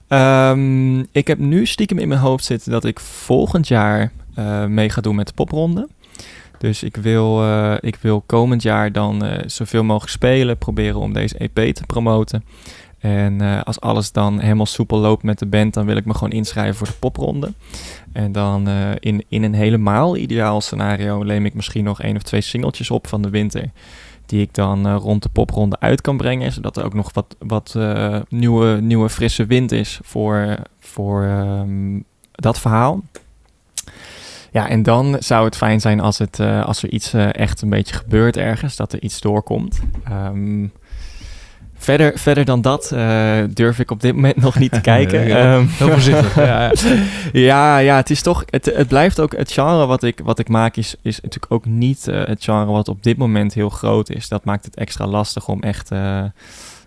Um, ik heb nu stiekem in mijn hoofd zitten dat ik volgend jaar mee ga doen met de popronde. Dus ik wil, uh, ik wil komend jaar dan uh, zoveel mogelijk spelen, proberen om deze EP te promoten. En uh, als alles dan helemaal soepel loopt met de band, dan wil ik me gewoon inschrijven voor de popronde. En dan in, in een helemaal ideaal scenario neem ik misschien nog één of twee singeltjes op van de winter. Die ik dan rond de popronde uit kan brengen. Zodat er ook nog wat, wat nieuwe, nieuwe frisse wind is voor, voor um, dat verhaal. Ja, en dan zou het fijn zijn als, het, uh, als er iets uh, echt een beetje gebeurt ergens, dat er iets doorkomt. Um, verder, verder dan dat uh, durf ik op dit moment nog niet te kijken. ja, um, heel voorzichtig. ja, ja. ja, ja, het is toch, het, het blijft ook, het genre wat ik, wat ik maak is, is natuurlijk ook niet het genre wat op dit moment heel groot is. Dat maakt het extra lastig om echt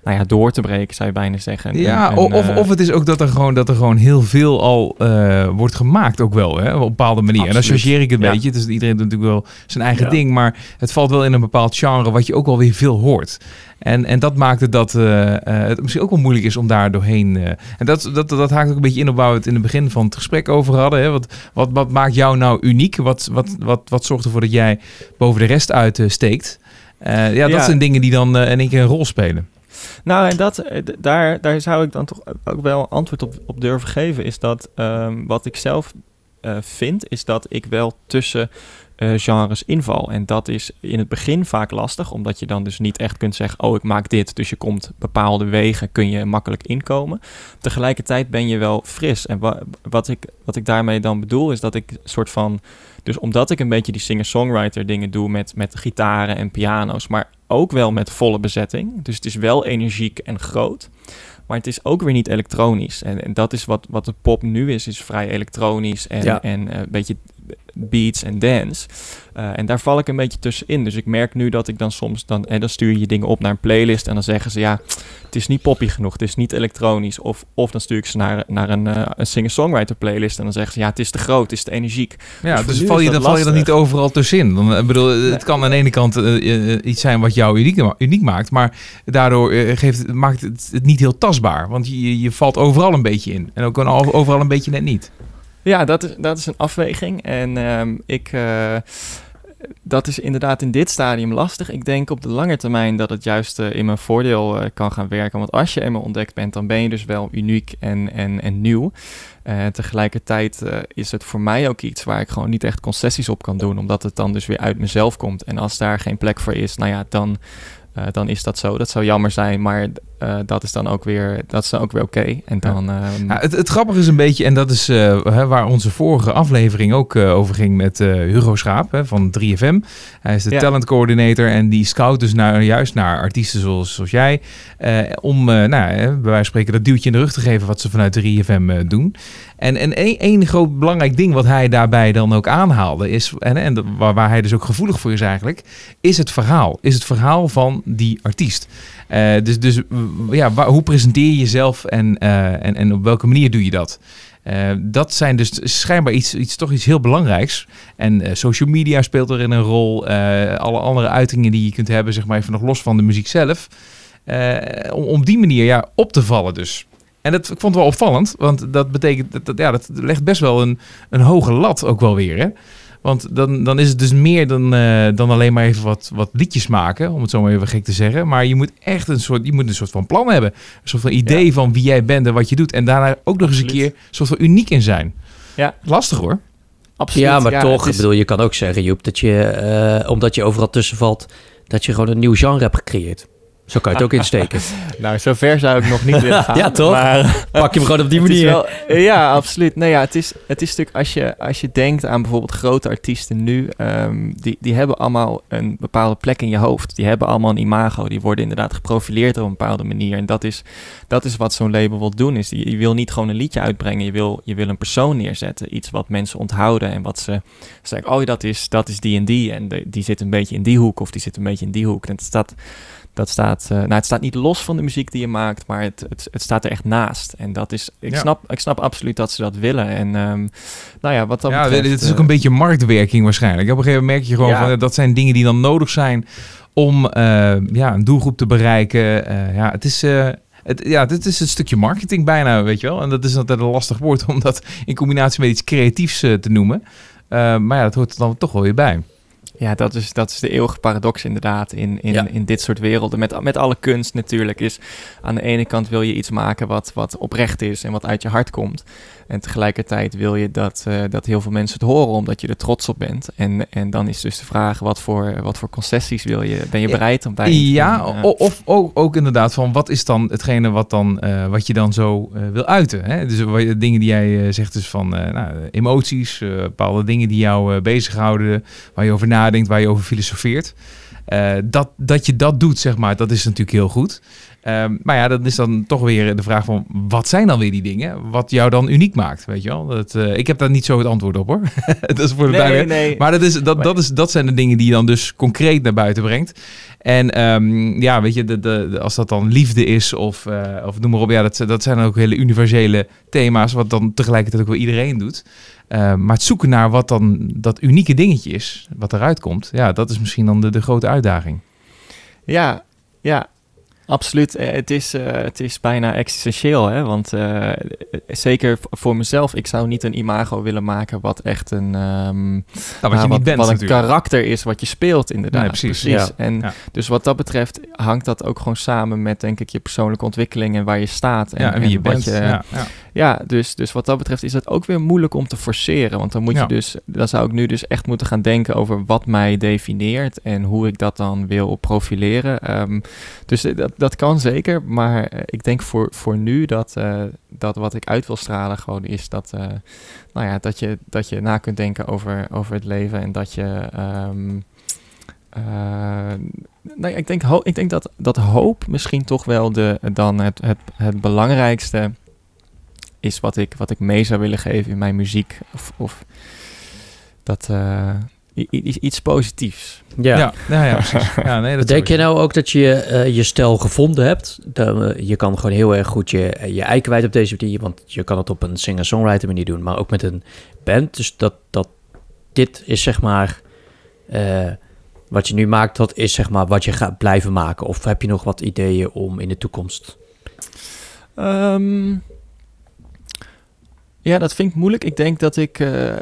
nou ja, door te breken, zou je bijna zeggen. Ja, en, of, uh, of het is ook dat er gewoon, dat er gewoon heel veel al uh, wordt gemaakt ook wel, hè, op een bepaalde manier. Absoluut. En dan chargeer ik het een ja. beetje. Dus iedereen doet natuurlijk wel zijn eigen ja. ding, maar het valt wel in een bepaald genre wat je ook wel weer veel hoort. En, en dat maakt het dat uh, het misschien ook wel moeilijk is om daar doorheen. en dat, dat, dat haakt ook een beetje in op waar we het in het begin van het gesprek over hadden. Hè? Wat, wat, wat maakt jou nou uniek? Wat, wat, wat, wat zorgt ervoor dat jij boven de rest uitsteekt? ja, dat zijn dingen die dan in één keer een rol spelen. Nou, en dat, daar, daar zou ik dan toch ook wel antwoord op, op durven geven. Is dat um, wat ik zelf uh, vind, is dat ik wel tussen uh, genres inval. En dat is in het begin vaak lastig, omdat je dan dus niet echt kunt zeggen: Oh, ik maak dit. Dus je komt bepaalde wegen, kun je makkelijk inkomen. Tegelijkertijd ben je wel fris. En wa wat, ik, wat ik daarmee dan bedoel, is dat ik een soort van. Dus omdat ik een beetje die singer-songwriter dingen doe met, met gitaren en piano's, maar ook wel met volle bezetting. Dus het is wel energiek en groot. Maar het is ook weer niet elektronisch. En, en dat is wat, wat de pop nu is, is vrij elektronisch en, ja. en uh, een beetje beats en dance. Uh, en daar val ik een beetje tussenin. Dus ik merk nu dat ik dan soms, dan, en dan stuur je dingen op naar een playlist en dan zeggen ze ja, het is niet poppy genoeg, het is niet elektronisch. Of, of dan stuur ik ze naar, naar een, uh, een singer-songwriter playlist en dan zeggen ze ja, het is te groot, het is te energiek. Ja, dus, dus val je, dan val je dan niet overal tussenin. Dan, ik bedoel, nee. het kan aan de ene kant uh, iets zijn wat jou uniek, uniek maakt, maar daardoor geeft, maakt het, het niet heel tastbaar. Want je, je valt overal een beetje in. En ook overal een beetje net niet. Ja, dat is, dat is een afweging. En um, ik, uh, dat is inderdaad in dit stadium lastig. Ik denk op de lange termijn dat het juist uh, in mijn voordeel uh, kan gaan werken. Want als je eenmaal ontdekt bent, dan ben je dus wel uniek en, en, en nieuw. tegelijkertijd is het voor mij ook iets waar ik gewoon niet echt concessies op kan doen. Omdat het dan dus weer uit mezelf komt. En als daar geen plek voor is, nou ja, dan uh, dan is dat zo. Dat zou jammer zijn, maar uh, dat is dan ook weer, dat is dan ook weer oké. Okay. En dan. Ja. Um... Ja, het, het, grappige is een beetje, en dat is uh, waar onze vorige aflevering ook over ging met Hugo Schaap hè, van 3FM. Hij is de ja. talent coordinator en die scout dus naar, juist naar artiesten zoals, zoals jij. om, nou, bij wijze van spreken, dat duwtje in de rug te geven wat ze vanuit 3FM doen. En, en één, één groot belangrijk ding wat hij daarbij dan ook aanhaalde, is, en, en waar, waar hij dus ook gevoelig voor is eigenlijk, is het verhaal. Is het verhaal van die artiest. Uh, dus dus ja, hoe presenteer je jezelf en, uh, en, en op welke manier doe je dat? Uh, dat zijn dus schijnbaar iets, iets, toch iets heel belangrijks. En social media speelt erin een rol. alle andere uitingen die je kunt hebben, zeg maar even nog los van de muziek zelf. om op die manier ja, op te vallen dus. En dat, ik vond wel opvallend, want dat betekent dat, dat, ja, dat legt best wel een, een hoge lat ook wel weer. Hè? Want dan, dan is het dus meer dan, uh, dan alleen maar even wat, wat liedjes maken, om het zo maar even gek te zeggen. Maar je moet echt een soort, je moet een soort van plan hebben. Een soort van idee van wie jij bent en wat je doet. En daarna ook nog eens een keer een soort van uniek in zijn. Ja. Lastig hoor. Absoluut. Ja, maar toch, ik bedoel, je kan ook zeggen, Joep, dat je, uh, omdat je overal tussen valt, dat je gewoon een nieuw genre hebt gecreëerd. Zo kan je het ook insteken. nou, zover zou ik nog niet willen gaan. ja, toch? Maar, Pak je hem gewoon op die manier. Wel, ja, absoluut. Nou ja, het is, het is natuurlijk als je, als je denkt aan bijvoorbeeld grote artiesten nu, um, die, die hebben allemaal een bepaalde plek in je hoofd. Die hebben allemaal een imago. Die worden inderdaad geprofileerd op een bepaalde manier. En dat is, dat is wat zo'n label wil doen. Is je, je wil niet gewoon een liedje uitbrengen. Je wil, je wil een persoon neerzetten. Iets wat mensen onthouden en wat ze zeggen, oh, dat is, dat is die en die. En de, die zit een beetje in die hoek of die zit een beetje in die hoek. En het staat dat staat, uh, nou, het staat niet los van de muziek die je maakt, maar het, het, het staat er echt naast. En dat is, ik, snap, ik snap absoluut dat ze dat willen. En um, nou ja, wat dan. Ja, betreft, het is ook een beetje marktwerking waarschijnlijk. Op een gegeven moment merk je gewoon ja. van dat zijn dingen die dan nodig zijn om uh, ja, een doelgroep te bereiken. ja, het is. Het, ja, dit is een stukje marketing bijna, weet je wel. En dat is altijd een lastig woord om dat in combinatie met iets creatiefs te noemen. maar ja, dat hoort er dan toch wel weer bij. Ja, dat is, dat is de eeuwige paradox inderdaad in, in, in dit soort werelden. Met, met alle kunst natuurlijk is aan de ene kant wil je iets maken wat, wat oprecht is en wat uit je hart komt. En tegelijkertijd wil je dat, uh, dat heel veel mensen het horen omdat je er trots op bent. En, en dan is dus de vraag, wat voor, wat voor concessies wil je, ben je bereid om Ja, uh, of ook, ook inderdaad van wat is dan hetgene wat, dan, uh, wat je dan zo wil uiten. Hè? Dus dingen die jij zegt dus van nou, emoties, bepaalde dingen die jou bezighouden, waar je over nadenkt, waar je over filosofeert. dat, dat je dat doet, zeg maar, dat is natuurlijk heel goed. Um, maar ja, dat is dan toch weer de vraag van wat zijn dan weer die dingen? Wat jou dan uniek maakt, weet je wel? Dat, uh, ik heb daar niet zo het antwoord op hoor. dat is voor de nee, nee. Maar, dat, is, dat, dat, is, dat zijn de dingen die je dan dus concreet naar buiten brengt. En um, ja, weet je, de, de, als dat dan liefde is of, uh, of noem maar op, ja, dat, dat zijn ook hele universele thema's, wat dan tegelijkertijd ook wel iedereen doet. Uh, maar het zoeken naar wat dan dat unieke dingetje is, wat eruit komt, ja, dat is misschien dan de, de grote uitdaging. Ja, ja, Absoluut. Eh, het is, uh, het is bijna existentieel. Hè? Want uh, zeker voor mezelf, ik zou niet een imago willen maken wat echt een, um, nou, wat, je wat, bent, wat een karakter is wat je speelt inderdaad. Nee, precies. precies. Ja. En ja. dus wat dat betreft hangt dat ook gewoon samen met denk ik je persoonlijke ontwikkeling en waar je staat. En, ja, en wie je bent. Je, ja, dus, dus wat dat betreft is het ook weer moeilijk om te forceren. Want dan moet je dus, dan zou ik nu dus echt moeten gaan denken over wat mij defineert en hoe ik dat dan wil profileren. Um, dus dat dat kan zeker, maar eh, ik denk voor, voor nu dat, uh, dat wat ik uit wil stralen gewoon is dat, uh, nou ja, dat, je, dat je na kunt denken over, over het leven en dat je... Um, nou ja, ik, denk, ik denk dat, dat hoop misschien toch wel de, dan het, het, het belangrijkste is wat ik, wat ik mee zou willen geven in mijn muziek. Of, of dat, iets positiefs. Ja, ja, ja, ja precies. Ja, nee, dat Denk je nou ook dat je uh, je stijl gevonden hebt? Dan, uh, je kan gewoon heel erg goed je, je ei kwijt op deze manier, want je kan het op een singer-songwriter manier doen, maar ook met een band. Dus dat, dat dit is zeg maar uh, wat je nu maakt, dat is zeg maar wat je gaat blijven maken. Of heb je nog wat ideeën om in de toekomst? Um, ja, dat vind ik moeilijk. Ik denk dat ik. Uh,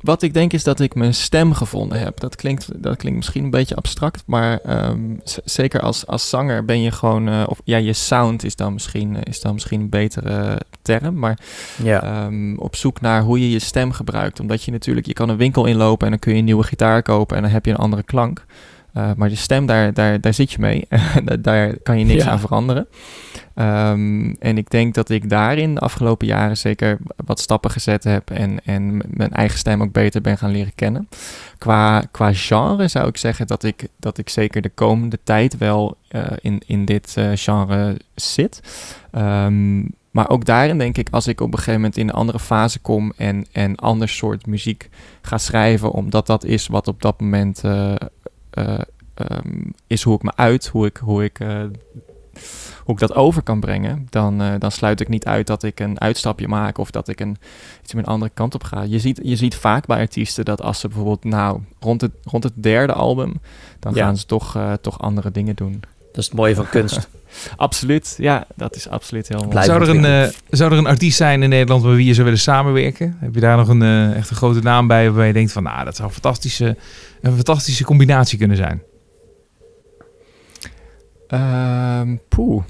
wat ik denk is dat ik mijn stem gevonden heb. Dat klinkt, dat klinkt misschien een beetje abstract. Maar um, zeker als, als zanger ben je gewoon. Uh, of ja, je sound is dan misschien, uh, is dan misschien een betere term. Maar ja. um, op zoek naar hoe je je stem gebruikt. Omdat je natuurlijk. Je kan een winkel inlopen en dan kun je een nieuwe gitaar kopen. En dan heb je een andere klank. Uh, maar de stem, daar, daar, daar zit je mee. daar kan je niks ja. aan veranderen. Um, en ik denk dat ik daarin de afgelopen jaren zeker wat stappen gezet heb en, en mijn eigen stem ook beter ben gaan leren kennen. Qua, qua genre zou ik zeggen dat ik, dat ik zeker de komende tijd wel uh, in, in dit uh, genre zit. Um, maar ook daarin denk ik, als ik op een gegeven moment in een andere fase kom en, en ander soort muziek ga schrijven, omdat dat is wat op dat moment uh, ehm, is hoe ik me uit, hoe ik, hoe ik, eh, hoe ik dat over kan brengen, dan, eh, dan sluit ik niet uit dat ik een uitstapje maak of dat ik een, iets met een andere kant op ga. Je ziet, je ziet vaak bij artiesten dat als ze bijvoorbeeld nou rond het, rond het derde album, dan Ja. gaan ze toch, eh, toch andere dingen doen. Dat is het mooie van kunst. Absoluut, ja, dat is absoluut heel mooi. Zou er, een, eh, zou er een artiest zijn in Nederland met wie je zou willen samenwerken? Heb je daar nog een eh, echt een grote naam bij waarbij je denkt van, nou, dat zou een fantastische, een fantastische combinatie kunnen zijn? Ehm poeh.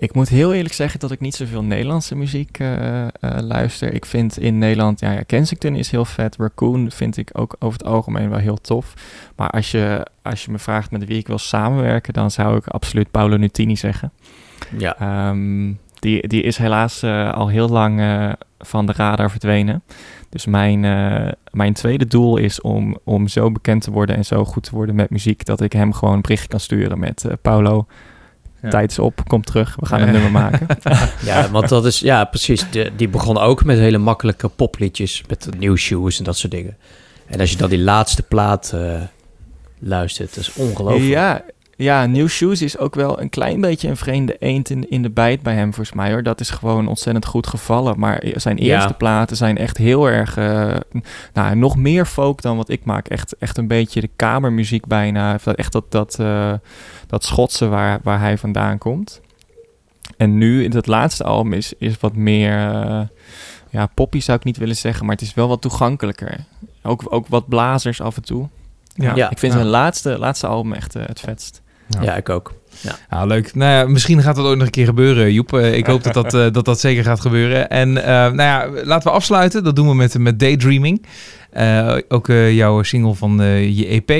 Ik moet heel eerlijk zeggen dat ik niet zoveel Nederlandse muziek eh, eh, luister. Ik vind in Nederland, ja, ja, Kensington is heel vet. Raccoon vind ik ook over het algemeen wel heel tof. Maar als je, als je me vraagt met wie ik wil samenwerken, dan zou ik absoluut Paolo Nutini zeggen. Ja. Ehm, die, die is helaas eh, al heel lang eh, van de radar verdwenen. Dus mijn, eh, mijn tweede doel is om, om zo bekend te worden en zo goed te worden met muziek... dat ik hem gewoon een bericht kan sturen met... Paulo, Ja. tijd is op, kom terug, we gaan een nummer maken. Ja, want dat is, ja, precies. De, die begon ook met hele makkelijke popliedjes, met new shoes en dat soort dingen. En als je dan die laatste plaat luistert, dat is ongelooflijk. Ja, ja, New Shoes is ook wel een klein beetje een vreemde eend in, in de bijt bij hem, volgens mij hoor. Dat is gewoon ontzettend goed gevallen. Maar zijn Ja. eerste platen zijn echt heel erg, eh, nou, nog meer folk dan wat ik maak. Echt, echt een beetje de kamermuziek bijna. Of dat- Echt dat, dat, eh, dat Schotse waar, waar hij vandaan komt. En nu, in dat laatste album is, is wat meer, eh, ja, poppy zou ik niet willen zeggen, maar het is wel wat toegankelijker. Ook, ook wat blazers af en toe. Ja, Ja. ik vind Ja. zijn laatste, laatste album echt het vetst. Ja, ik ook. Nou, leuk. Nou ja, misschien gaat dat ooit nog een keer gebeuren, Joep. Eh, ik hoop dat dat, eh, dat dat zeker gaat gebeuren. En eh, nou ja, laten we afsluiten. Dat doen we met, met Daydreaming. Ook jouw single van je EP.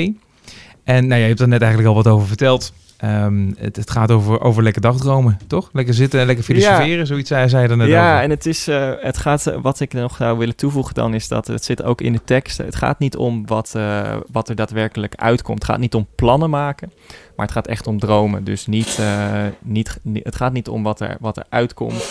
En nou ja, je hebt er net eigenlijk al wat over verteld. Ehm, het, het gaat over, over lekker dagdromen, toch? Lekker zitten en lekker filosoferen, zoiets zei, zei je er net ja, over. en het is, eh, het gaat, eh, wat ik nog zou willen toevoegen dan, is dat het zit ook in de tekst. Het gaat niet om wat, eh, wat er daadwerkelijk uitkomt. Het gaat niet om plannen maken, maar het gaat echt om dromen. Dus niet, niet, ni- het gaat niet om wat er, wat er uitkomt,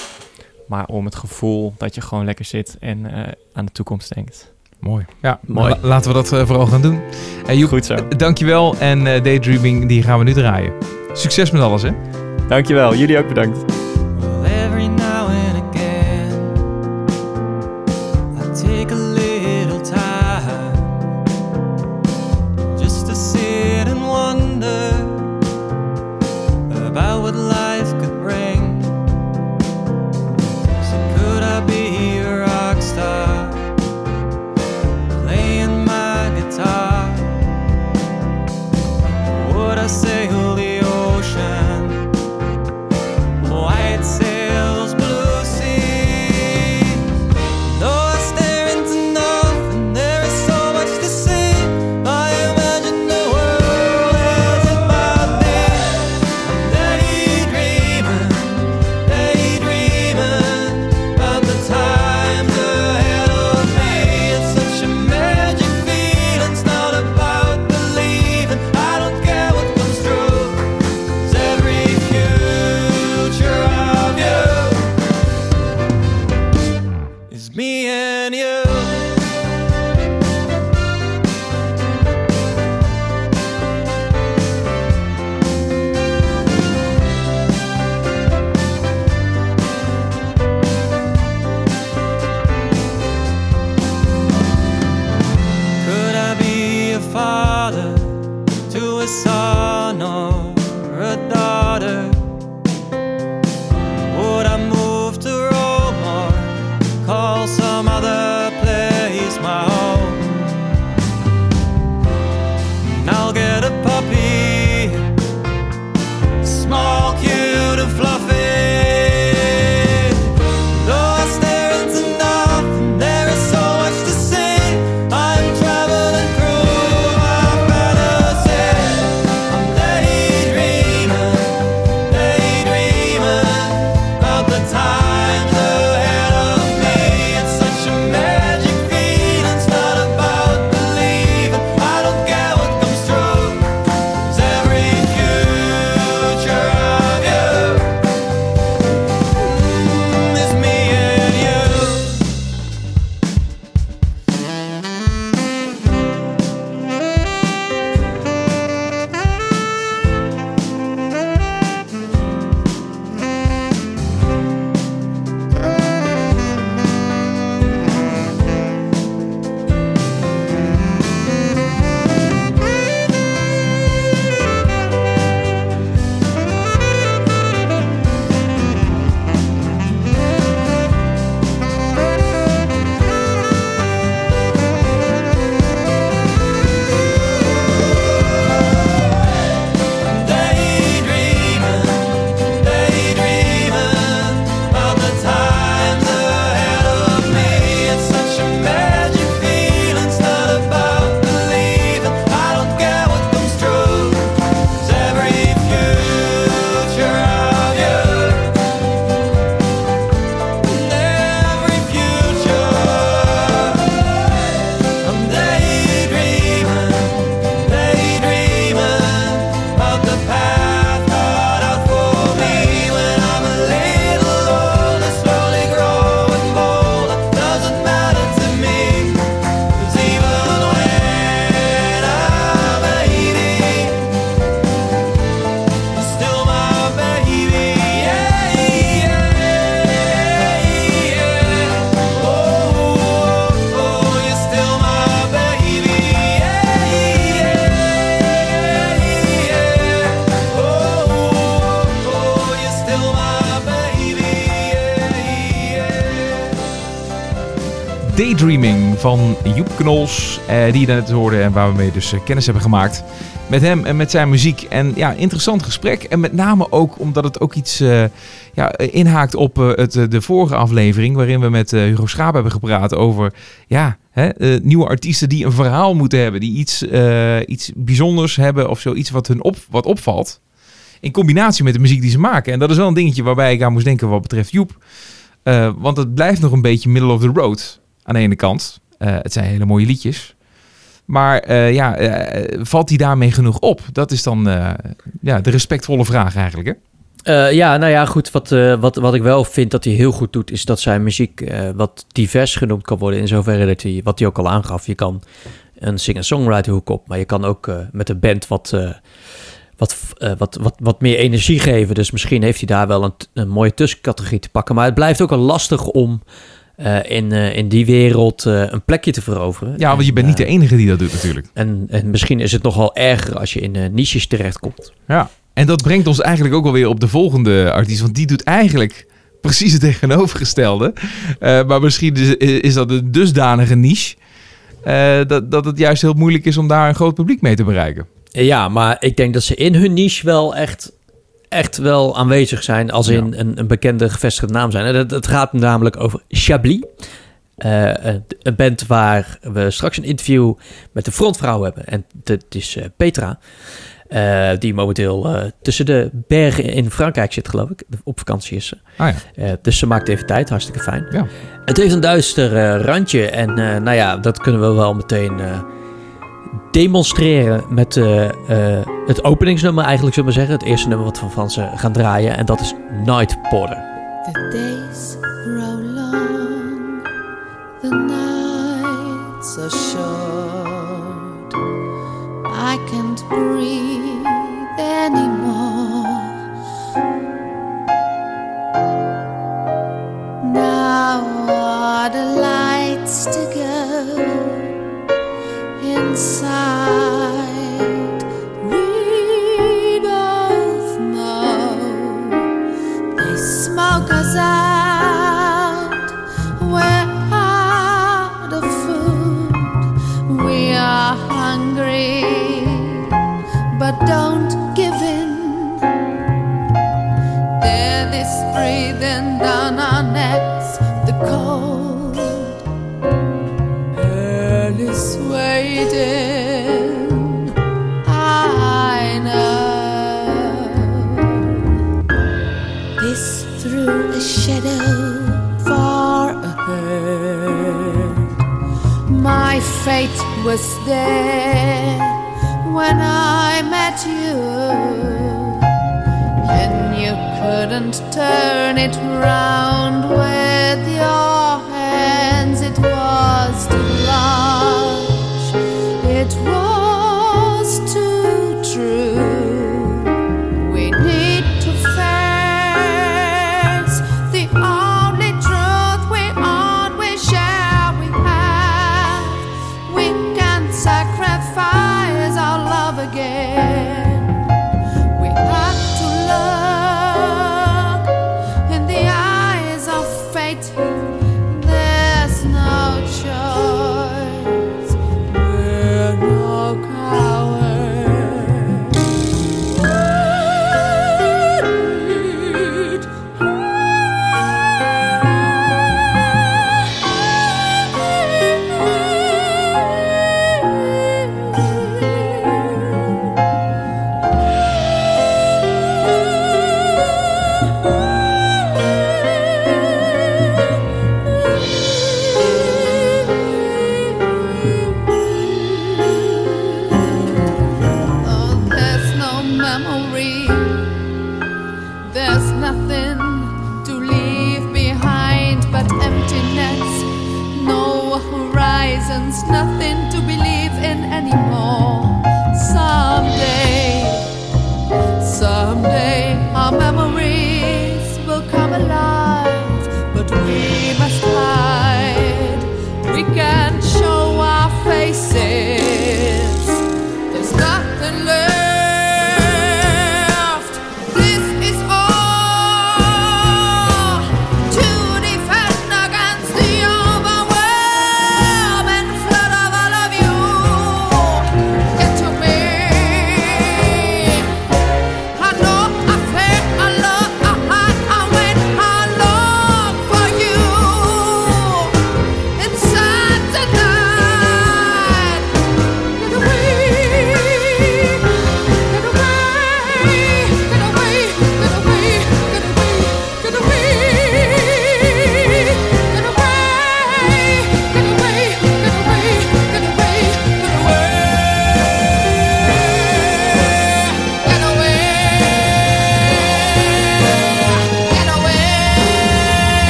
maar om het gevoel dat je gewoon lekker zit en aan de toekomst denkt. Mooi. Ja, Mooi. la- laten we dat eh, vooral gaan doen. Eh Joep, Goed zo. dankjewel. En eh, Daydreaming, die gaan we nu draaien. Succes met alles, hè? Dankjewel, jullie ook bedankt. Daydreaming van Joep Knols, eh, die je net hoorde en waar we mee dus eh, kennis hebben gemaakt met hem en met zijn muziek. En ja, interessant gesprek. En met name ook omdat het ook iets eh, ja, inhaakt op eh, het, eh, de vorige aflevering, waarin we met eh, Hugo Schaap hebben gepraat over ja, hè, eh, nieuwe artiesten die een verhaal moeten hebben, die iets, eh, iets bijzonders hebben of zoiets wat hun op, wat opvalt. In combinatie met de muziek die ze maken. En dat is wel een dingetje waarbij ik aan moest denken wat betreft Joep. Eh, want het blijft nog een beetje middle of the road aan de ene kant. Eh, het zijn hele mooie liedjes. Maar eh, ja, eh, valt hij daarmee genoeg op? Dat is dan ja, de respectvolle vraag eigenlijk. Hè? Ja, nou ja, goed. Wat, wat, wat ik wel vind dat hij heel goed doet, is dat zijn muziek wat divers genoemd kan worden. In zoverre dat hij, wat hij ook al aangaf, je kan een singer-songwriter hoek op, maar je kan ook met een band wat, wat, wat, wat, wat meer energie geven. Dus misschien heeft hij daar wel een, een mooie tussencategorie te pakken. Maar het blijft ook wel lastig om eh, in, eh, in die wereld eh, een plekje te veroveren. Ja, want je En, bent niet de enige die dat doet natuurlijk. En, en misschien is het nogal erger als je in niches terechtkomt. Ja. En dat brengt ons eigenlijk ook alweer op de volgende artiest. Want die doet eigenlijk precies het tegenovergestelde. Maar misschien is, is dat een dusdanige niche... dat, dat het juist heel moeilijk is om daar een groot publiek mee te bereiken. Ja, maar ik denk dat ze in hun niche wel echt, echt wel aanwezig zijn. Als in een, een bekende gevestigde naam zijn. En het, gaat namelijk over Chablis. Eh, een- band waar we straks een interview met de frontvrouw hebben. En dat is eh, Petra. eh, die momenteel tussen de bergen in Frankrijk zit, geloof ik. Op vakantie is ze. Ah ja. Dus ze maakt even tijd, hartstikke fijn. Ja. Het heeft een duister randje en nou ja, dat kunnen we wel meteen demonstreren met eh, eh, het openingsnummer eigenlijk, zullen we zeggen. Het eerste nummer wat we van ze gaan draaien en dat is Night Porter. The days grow long, the nights are short. I can't breathe anymore. When I met you, and you couldn't turn it round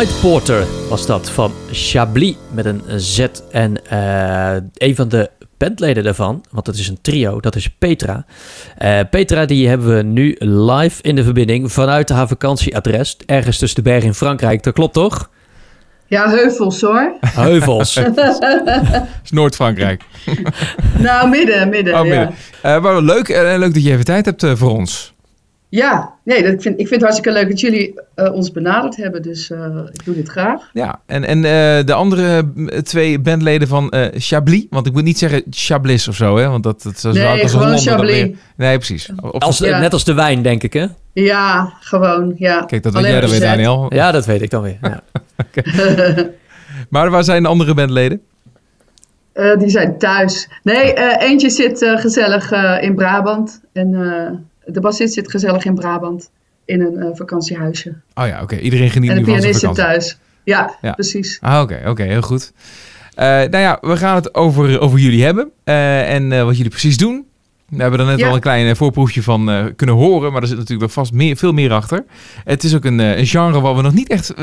Night Porter was dat van Chablis met een Z. En eh, een van de bandleden daarvan, want het is een trio, dat is Petra. Eh, Petra die hebben we nu live in de verbinding vanuit haar vakantieadres. Ergens tussen de bergen in Frankrijk, dat klopt toch? Ja, heuvels hoor. Heuvels. is Noord-Frankrijk. nou, midden, midden. Oh, ja. midden. Eh, maar leuk, leuk dat je even tijd hebt voor ons. Ja, nee, dat vind, ik vind het hartstikke leuk dat jullie eh, ons benaderd hebben. Dus eh, ik doe dit graag. Ja, en, en eh, de andere twee bandleden van eh, Chablis, want ik moet niet zeggen Chablis of zo, hè? Want dat, dat zou ik Nee, als gewoon Chablis. Nee, precies. Op- Als, Ja. Net als de wijn, denk ik, hè? Ja, gewoon, ja. Kijk, dat weet jij dan weer. Daniel. Ja, dat weet ik dan weer. Ja. Maar waar zijn de andere bandleden? Eh, die zijn thuis. Nee, eh, eentje zit eh, gezellig eh, in Brabant. En eh, de bassist zit gezellig in Brabant. In een eh, vakantiehuisje. Oh ja, oké. Iedereen geniet en de nu van zijn pianist zit thuis. Ja, Ja. precies. Ah, oké, oké, heel goed. Eh, nou ja, we gaan het over, over jullie hebben eh, en wat jullie precies doen. We hebben er net Ja. al een klein eh, voorproefje van eh, kunnen horen, maar er zit natuurlijk nog vast meer, veel meer achter. Het is ook een, eh, een genre wat we nog niet echt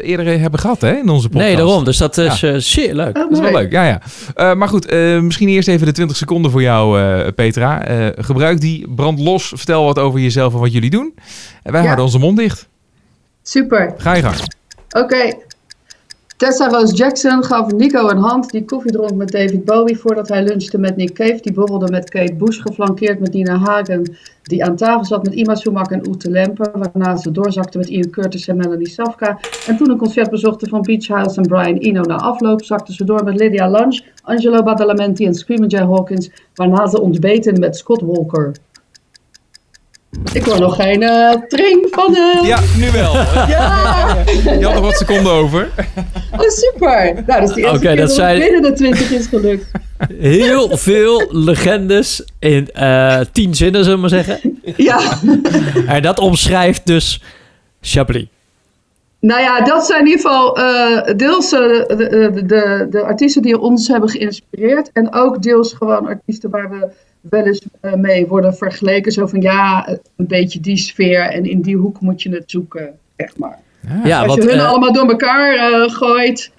eerder hebben gehad hè, in onze podcast. Nee, daarom. Dus dat is eh, zeer leuk. Oh, Dat is wel leuk, ja, ja. Eh, maar goed, eh, misschien eerst even de 20 seconden voor jou, eh, Petra. Eh, gebruik die, brand los, vertel wat over jezelf en wat jullie doen. En wij Ja. houden onze mond dicht. Super. Ga je gang. Oké. Tessa Rose Jackson gaf Nico een hand die koffie dronk met David Bowie voordat hij lunchte met Nick Cave. Die borrelde met Kate Bush, geflankeerd met Nina Hagen, die aan tafel zat met Ima Sumak en Ute Lemper. Waarna ze doorzakte met Ian Curtis en Melanie Safka. En toen een concert bezochten van Beach House en Brian Eno na afloop, zakte ze door met Lydia Lunch, Angelo Badalamenti en Screaming Jay Hawkins. Waarna ze ontbeten met Scott Walker. Ik hoor nog geen tring van de... Ja, nu wel. Ja! Je had nog wat seconden over. Oh, super. Nou, dat is de eerste keer dat zijn- binnen de 20 is gelukt. Heel veel legendes in eh, tien zinnen, zullen we maar zeggen. Ja. En dat omschrijft dus Chablis. Nou ja, dat zijn in ieder geval eh, deels eh, de, de, de, de artiesten die ons hebben geïnspireerd. En ook deels gewoon artiesten waar we wel eens eh, mee worden vergeleken. Zo van ja, een beetje die sfeer en in die hoek moet je het zoeken, zeg maar. Ja, Als want je hun eh, allemaal door elkaar eh, gooit.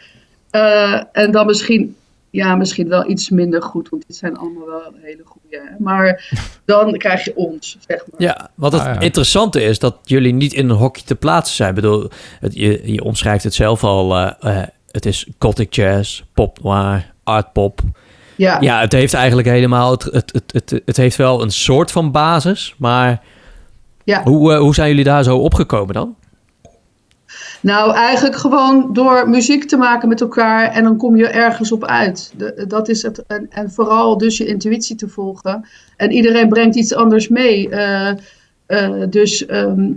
eh, en dan misschien, ja, misschien wel iets minder goed. Want dit zijn allemaal wel hele goede. Hè? Maar dan krijg je ons, zeg maar. ja, wat het Ah, ja. interessante is dat jullie niet in een hokje te plaatsen zijn. Ik bedoel, het, je, je omschrijft het zelf al. eh, eh, het is gothic jazz, pop noir, art pop. Ja. Ja, het heeft eigenlijk helemaal... Het, het, het, het, het heeft wel een soort van basis, maar ja. hoe, eh, hoe zijn jullie daar zo opgekomen dan? Nou, eigenlijk gewoon door muziek te maken met elkaar en dan kom je ergens op uit. De- dat is het. En, en vooral dus je intuïtie te volgen. En iedereen brengt iets anders mee. Eh, eh, dus. ehm,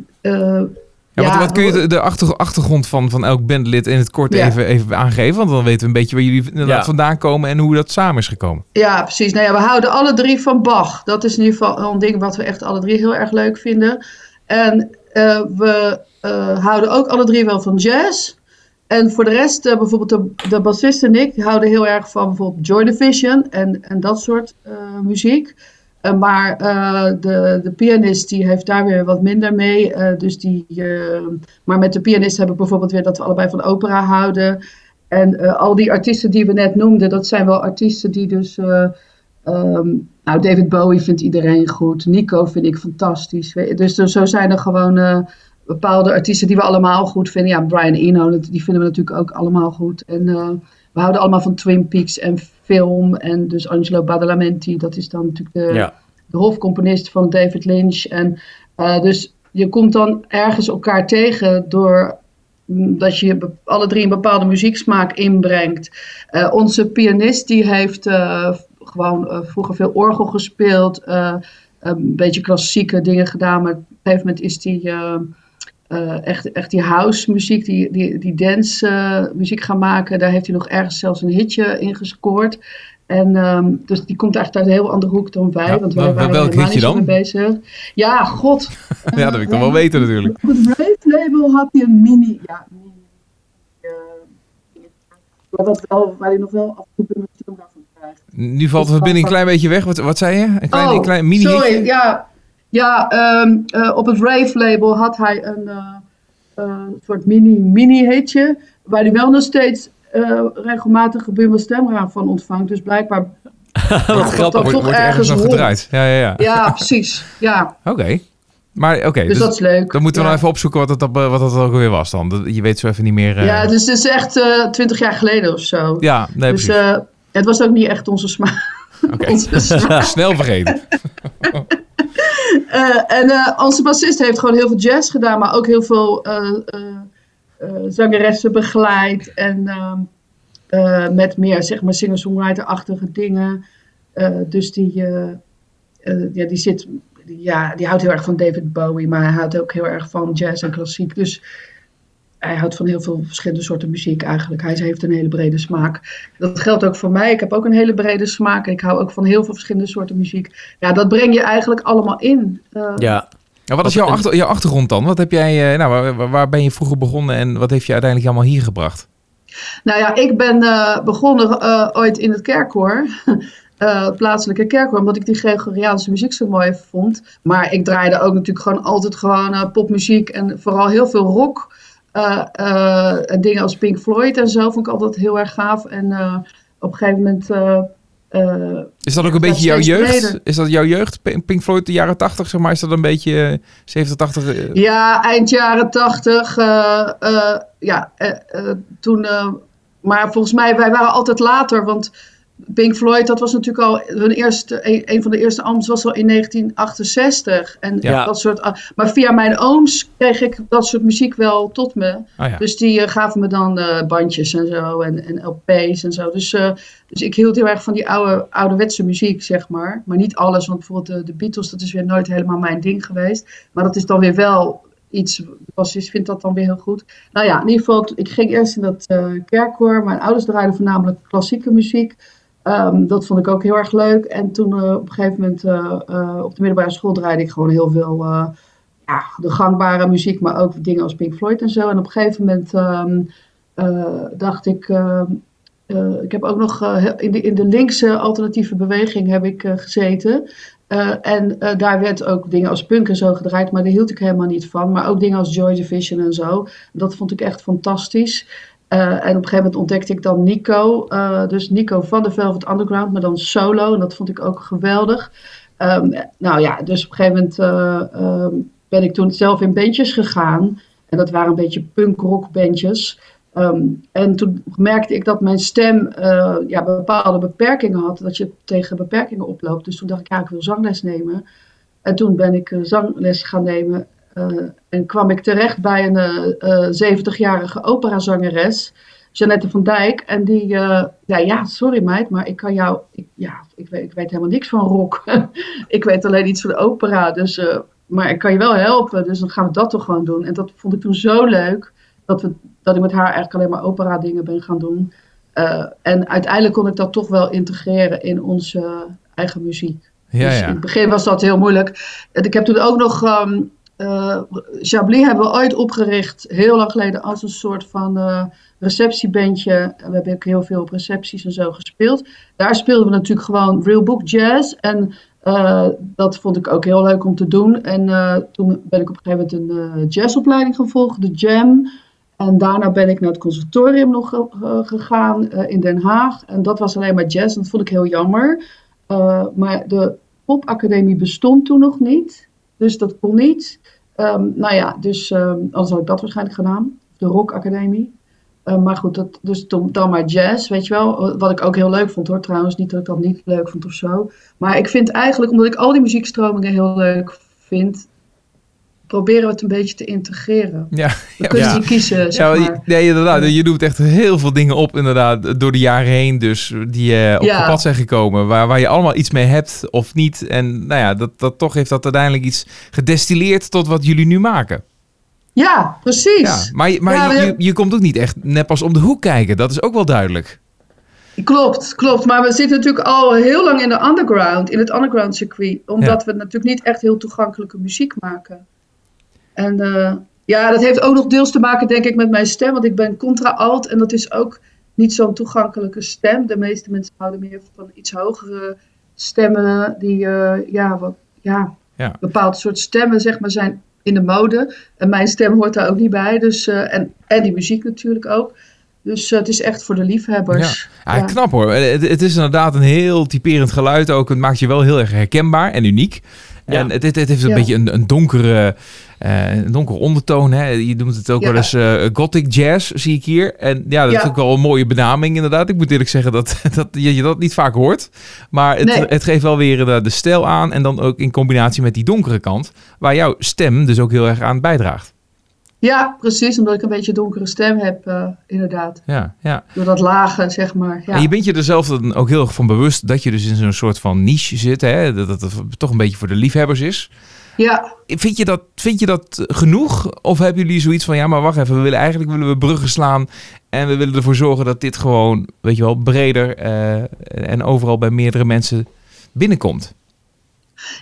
Ja, wat, wat kun je de, de achter- achtergrond van, van elk bandlid in het kort Ja. even, even aangeven? Want dan weten we een beetje waar jullie inderdaad Ja. vandaan komen en hoe dat samen is gekomen. Ja, precies. Nou ja, we houden alle drie van Bach. Dat is in ieder geval een ding wat we echt alle drie heel erg leuk vinden. En eh, we eh, houden ook alle drie wel van jazz. En voor de rest, eh, bijvoorbeeld de, de bassist en ik, houden heel erg van bijvoorbeeld Joy Division en, en dat soort eh, muziek. Eh, maar eh, de, de pianist die heeft daar weer wat minder mee. eh, dus die, maar met de pianist heb ik bijvoorbeeld weer dat we allebei van opera houden. En al die artiesten die we net noemden, dat zijn wel artiesten die dus... eh, ehm, nou, David Bowie vindt iedereen goed. Nico vind ik fantastisch. Dus zo zijn er gewoon bepaalde artiesten die we allemaal goed vinden. Ja, Brian Eno, die vinden we natuurlijk ook allemaal goed. En we houden allemaal van Twin Peaks en film. En dus Angelo Badalamenti, dat is dan natuurlijk de, Ja. de hoofdcomponist van David Lynch. En eh, dus je komt dan ergens elkaar tegen door mm, dat je alle drie een bepaalde muzieksmaak inbrengt. Eh, onze pianist die heeft eh, gewoon vroeger veel orgel gespeeld, een beetje klassieke dingen gedaan, maar op een gegeven moment is die eh, eh, echt, echt die house muziek, die, die, die dance eh, muziek gaan maken. Daar heeft hij nog ergens zelfs een hitje in gescoord. En ehm, dus die komt eigenlijk uit een heel andere hoek dan wij. Ja, want wel- wij waren welk hitje dan? bezig. Ja, god. Ja, dat wil ik dan wel weten natuurlijk. Op het Brave label had hij een mini. Ja, mini. eh, maar wat wel, waar hij nog wel af en toe een stroom van krijgt. Nu valt de verbinding een klein beetje weg. Wat, wat zei je? Een klein, oh, een klein mini sorry. Ja, ja ehm, eh, op het Rave label had hij een, eh, soort mini-mini-hitje, waar hij wel nog steeds eh, regelmatig Buma Stemra van ontvangt. Dus blijkbaar Wat dat grappig. toch Wordt, wordt ergens nog gedraaid. Ja, ja, ja. Ja, precies. Ja, Oké. Maar oké, dus, dus, dat is leuk. dan moeten we ja. nog even opzoeken wat op- wat ook weer was dan. Dat- Je weet zo even niet meer... Ja, dus het is echt twintig jaar geleden of zo. ja, nee, dus precies. het was ook niet echt onze smaak. Oké. smaak. Snel vergeten. Eh, en eh, onze bassist heeft gewoon heel veel jazz gedaan, maar ook heel veel eh, eh, eh, zangeressen begeleid. En ehm, eh, met meer, zeg maar, singer-songwriter-achtige dingen. Eh, dus die, eh, eh, ja, die zit, ja, die houdt heel erg van David Bowie, maar hij houdt ook heel erg van jazz en klassiek. Dus hij houdt van heel veel verschillende soorten muziek eigenlijk. Hij heeft een hele brede smaak. Dat geldt ook voor mij. Ik heb ook een hele brede smaak. Ik hou ook van heel veel verschillende soorten muziek. Ja, dat breng je eigenlijk allemaal in. Eh, Ja, Ja, wat is jouw, achter, jouw achtergrond dan? Wat heb jij, eh, nou, waar- waar, ben je vroeger begonnen en wat heeft je uiteindelijk allemaal hier gebracht? Nou ja, ik ben eh, begonnen eh, ooit in het kerkkoor. eh, plaatselijke kerkkoor, omdat ik die Gregoriaanse muziek zo mooi vond. Maar ik draaide ook natuurlijk gewoon altijd gewoon eh, popmuziek en vooral heel veel rock. Eh, eh, en dingen als Pink Floyd en zo vond ik altijd heel erg gaaf. En eh, op een gegeven moment... Is dat ook een beetje jouw jeugd? breder. Is dat jouw jeugd? Pink Floyd de jaren 80, zeg maar, is dat een beetje eh, 70, 80? eh, Ja, eind jaren tachtig. eh, eh, ja, toen. maar volgens mij, wij waren altijd later. Want Pink Floyd, dat was natuurlijk al hun eerste. Een, een van de eerste albums was al in 1968. En Ja. dat soort. Maar via mijn ooms kreeg ik dat soort muziek wel tot me. ah ja. Dus die eh, gaven me dan eh, bandjes en zo en, en LP's en zo. Dus, eh, dus ik hield heel erg van die oude, ouderwetse muziek, zeg maar. Maar niet alles, want bijvoorbeeld de, de Beatles, dat is weer nooit helemaal mijn ding geweest. Maar dat is dan weer wel iets, bassist vindt dat dan weer heel goed. Nou ja, in ieder geval, ik ging eerst in dat kerkkoor. Mijn ouders draaiden voornamelijk klassieke muziek. Ehm, dat vond ik ook heel erg leuk. En toen eh, op een gegeven moment eh, eh, op de middelbare school draaide ik gewoon heel veel ja, de gangbare muziek, maar ook dingen als Pink Floyd en zo. En op een gegeven moment ehm, eh, dacht ik, ehm, eh, ik heb ook nog in, de, in de linkse alternatieve beweging heb ik gezeten. En daar werd ook dingen als punk en zo gedraaid, maar daar hield ik helemaal niet van. Maar ook dingen als Joy Division en zo. Dat vond ik echt fantastisch. Eh, en op een gegeven moment ontdekte ik dan Nico. eh, dus Nico van de Velvet Underground, maar dan solo. En dat vond ik ook geweldig. Ehm, nou ja, dus op een gegeven moment eh, ehm, ben ik toen zelf in bandjes gegaan. En dat waren een beetje punk-rock bandjes. Ehm, en toen merkte ik dat mijn stem ja, bepaalde beperkingen had. Dat je tegen beperkingen oploopt. Dus toen dacht ik, ja, ik wil zangles nemen. En toen ben ik zangles gaan nemen. Eh, en kwam ik terecht bij een eh, eh, 70-jarige operazangeres. Jeannette van Dijk. En die eh, zei, ja, sorry meid, maar ik kan jou... Ik, ja, ik weet, ik weet helemaal niks van rock. ik weet alleen iets van de opera. Dus, eh, maar ik kan je wel helpen. Dus dan gaan we dat toch gewoon doen. En dat vond ik toen zo leuk. Dat, we, dat ik met haar eigenlijk alleen maar opera dingen ben gaan doen. Eh, en uiteindelijk kon ik dat toch wel integreren in onze eh, eigen muziek. Ja, dus in ja. het begin was dat heel moeilijk. En ik heb toen ook nog. ehm eh, Chablis hebben we ooit opgericht, heel lang geleden, als een soort van eh, receptiebandje. We hebben ook heel veel op recepties en zo gespeeld. Daar speelden we natuurlijk gewoon real book jazz. En eh, dat vond ik ook heel leuk om te doen. En toen ben ik op een gegeven moment een jazzopleiding gevolgd, de Jam. En daarna ben ik naar het conservatorium nog gegaan in Den Haag. En dat was alleen maar jazz. En dat vond ik heel jammer. Uh, maar de popacademie bestond toen nog niet. Dus dat kon niet. Um, nou ja, dus um, anders had ik dat waarschijnlijk gedaan. De rockacademie. Uh, maar goed, dat, dus dan maar jazz, weet je wel. Wat ik ook heel leuk vond hoor, trouwens. Niet dat ik dat niet leuk vond of zo. Maar ik vind eigenlijk, omdat ik al die muziekstromingen heel leuk vind... proberen we het een beetje te integreren. Ja, We kunnen ja. niet kiezen, zeg ja, maar. Nee, inderdaad. Je doet echt heel veel dingen op, inderdaad, door de jaren heen. Dus die uh, op ja. pad zijn gekomen. Waar, waar je allemaal iets mee hebt of niet. En nou ja, dat, dat toch heeft dat uiteindelijk iets gedestilleerd tot wat jullie nu maken. Ja, precies. Ja, maar maar ja, je, je, je komt ook niet echt net pas om de hoek kijken. Dat is ook wel duidelijk. Klopt, klopt. Maar we zitten natuurlijk al heel lang in de underground, in het underground circuit. Omdat ja. we natuurlijk niet echt heel toegankelijke muziek maken. En uh, ja, dat heeft ook nog deels te maken, denk ik, met mijn stem. Want ik ben contra-alt en dat is ook niet zo'n toegankelijke stem. De meeste mensen houden meer van iets hogere stemmen. Die, uh, ja, wat, ja, ja, bepaald soort stemmen, zeg maar, zijn in de mode. En mijn stem hoort daar ook niet bij. Dus, eh, en, en die muziek natuurlijk ook. Dus eh, het is echt voor de liefhebbers. Ja, Ja. knap hoor. Het, het is inderdaad een heel typerend geluid ook. Het maakt je wel heel erg herkenbaar en uniek. Ja. En het, het, het heeft een Ja. beetje een, een donkere, eh, een donkere ondertoon. Hè? Je noemt het ook Ja. wel eens eh, gothic jazz, zie ik hier. En ja, dat Ja. is ook wel een mooie benaming inderdaad. Ik moet eerlijk zeggen dat, dat je, je dat niet vaak hoort. Maar het, Nee. het geeft wel weer de, de stijl aan. En dan ook in combinatie met die donkere kant. Waar jouw stem dus ook heel erg aan bijdraagt. Ja, precies. Omdat ik een beetje donkere stem heb, eh, inderdaad. Ja, ja. Door dat lage, zeg maar. Ja. En je bent je er zelf dan ook heel erg van bewust dat je dus in zo'n soort van niche zit. Hè? Dat het toch een beetje voor de liefhebbers is. ja. Vind je, dat, vind je dat genoeg? Of hebben jullie zoiets van, ja maar wacht even, we willen eigenlijk willen we bruggen slaan. En we willen ervoor zorgen dat dit gewoon, weet je wel, breder eh, en overal bij meerdere mensen binnenkomt.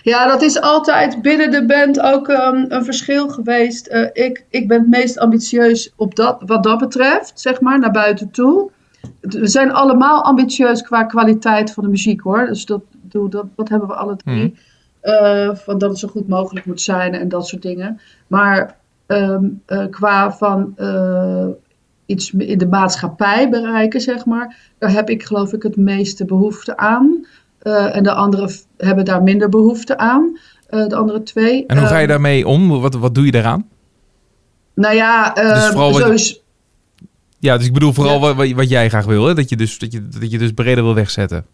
Ja, dat is altijd binnen de band ook ehm, een verschil geweest. Eh, ik, ik ben het meest ambitieus op dat, wat dat betreft, zeg maar, naar buiten toe. We zijn allemaal ambitieus qua kwaliteit van de muziek hoor. Dus dat, dat, dat, hebben we alle drie. Eh, van dat het zo goed mogelijk moet zijn en dat soort dingen. Maar ehm, eh, qua van iets in de maatschappij bereiken, zeg maar, daar heb ik geloof ik het meeste behoefte aan. Eh, en de anderen hebben daar minder behoefte aan. eh, de andere twee. En hoe ga je Eh, daarmee om? Wat, wat doe je daaraan? Nou ja, eh, Dus sowieso- Ja, dus ik bedoel vooral Ja. wat, wat- jij graag wil. Hè? Dat, je dus, dat, je, dat je dus breder wil wegzetten.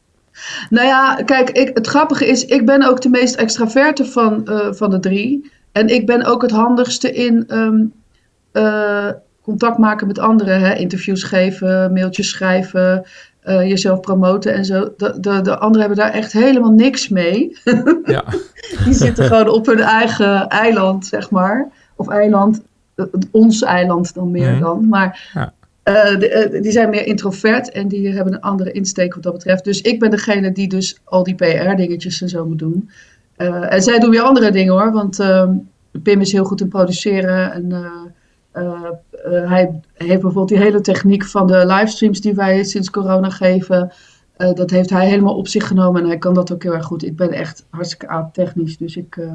Nou ja, kijk, ik, het grappige is, ik ben ook de meest extraverte van, van de drie. En ik ben ook het handigste in ehm, eh, contact maken met anderen. Hè? Interviews geven, mailtjes schrijven, eh, jezelf promoten en zo. De, de, de anderen hebben daar echt helemaal niks mee. Ja. Die zitten gewoon op hun eigen eiland, zeg maar. Of eiland, eh, ons eiland dan meer Mhm. dan. Maar Ja. eh, de- die zijn meer introvert en die hebben een andere insteek wat dat betreft. Dus ik ben degene die dus al die PR-dingetjes en zo moet doen. En zij doen weer andere dingen hoor, want ehm, Pim is heel goed in produceren. En hij heeft bijvoorbeeld die hele techniek van de livestreams die wij sinds corona geven. eh, dat heeft hij helemaal op zich genomen en hij kan dat ook heel erg goed. Ik ben echt hartstikke aap-technisch, dus ik eh,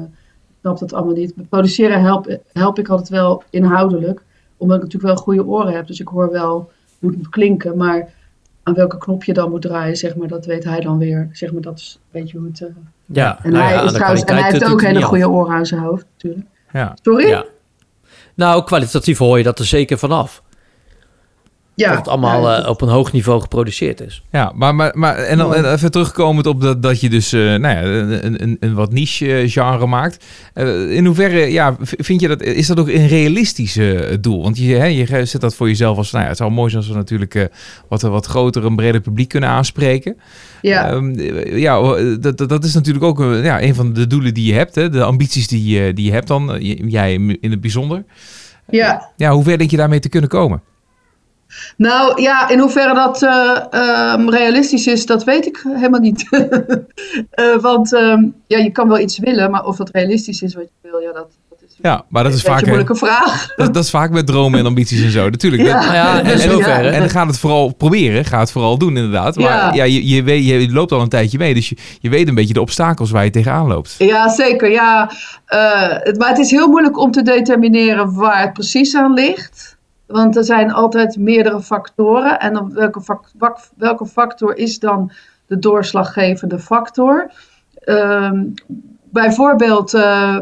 snap dat allemaal niet. Met produceren help, help ik altijd wel inhoudelijk, omdat ik natuurlijk wel goede oren heb. Dus ik hoor wel hoe het moet klinken, maar aan welke knop je dan moet draaien, zeg maar, dat weet hij dan weer. Zeg maar, dat is een beetje hoe het... eh, Ja, en nou hij, ja, is trouwens, en hij heeft ook hele goede oren aan zijn hoofd, natuurlijk. Ja. Sorry? Ja. Nou, kwalitatief hoor je dat er zeker vanaf. Ja. Dat het allemaal Ja, eh, op een hoog niveau geproduceerd is. Ja, maar, maar, maar en dan en even terugkomend op dat, dat je dus eh, nou ja, een, een, een wat niche eh, genre maakt. Eh, in hoeverre ja, vind je dat, is dat ook een realistisch doel? Want je, hè, je zet dat voor jezelf als, nou ja, het zou mooi zijn als we natuurlijk eh, wat, wat groter, een breder publiek kunnen aanspreken. ja. Ehm, ja, dat, dat- dat is natuurlijk ook een, ja, een van de doelen die je hebt, hè, de ambities die, je- die je hebt dan, jij in het bijzonder. ja. Ja, hoe ver denk je daarmee te kunnen komen? Nou ja, in hoeverre dat eh, ehm, realistisch is, dat weet ik helemaal niet. Eh, want ehm, ja, je kan wel iets willen, maar of dat realistisch is wat je wil, ja, dat, dat is Ja, maar dat is vaak, een moeilijke vraag. dat, dat is vaak met dromen en ambities en zo. Natuurlijk. Ja. dat- Nou ja, En- en- zoverre. En dan gaat het vooral proberen, ga het vooral doen inderdaad. Maar ja, Ja. je, je, weet, je loopt al een tijdje mee, dus je, je weet een beetje de obstakels waar je tegenaan loopt. Ja, zeker. Ja. Eh, het, maar het is heel moeilijk om te determineren waar het precies aan ligt. Want er zijn altijd meerdere factoren. En welke, welke factor is dan de doorslaggevende factor? Ehm, bijvoorbeeld, eh,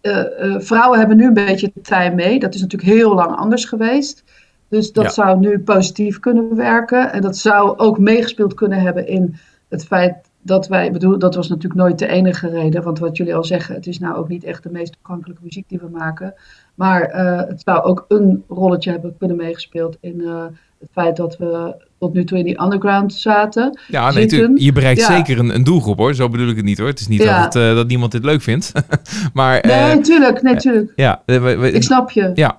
eh, eh, vrouwen hebben nu een beetje tijd mee. Dat is natuurlijk heel lang anders geweest. Dus dat Ja. zou nu positief kunnen werken. En dat zou ook meegespeeld kunnen hebben in het feit dat wij, bedoel, dat was natuurlijk nooit de enige reden. Want wat jullie al zeggen, het is nou ook niet echt de meest toegankelijke muziek die we maken. Maar eh, het zou ook een rolletje hebben kunnen meegespeeld in eh, het feit dat we tot nu toe in die underground zaten. Ja, nee, tuurlijk. Je bereikt Ja. zeker een, een doelgroep hoor. Zo bedoel ik het niet hoor. Het is niet Ja. dat, het, eh, dat niemand dit leuk vindt. maar Nee, tuurlijk, nee, tuurlijk. ja, we- we- Ik snap je. ja,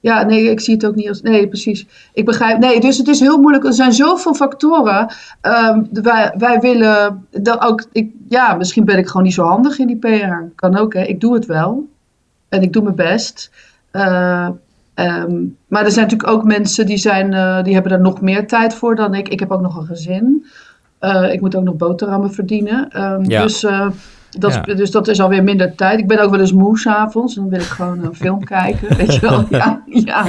Ja, nee, ik zie het ook niet als. Nee, precies. Ik begrijp. Nee, dus het is heel moeilijk. Er zijn zoveel factoren. Ehm, wij, wij willen. Dat ook, ik, ja, misschien ben ik gewoon niet zo handig in die PR. Kan ook, hè. Ik doe het wel. En ik doe mijn best. Eh, ehm, maar er zijn natuurlijk ook mensen die, zijn, eh, die hebben er nog meer tijd voor dan ik. Ik heb ook nog een gezin. Eh, ik moet ook nog boterhammen verdienen. Ehm, Ja. Dus. Dat is, Ja. Dus dat is alweer minder tijd. Ik ben ook wel eens moe s'avonds. Dan wil ik gewoon een film kijken. Weet je wel? Ja, ja.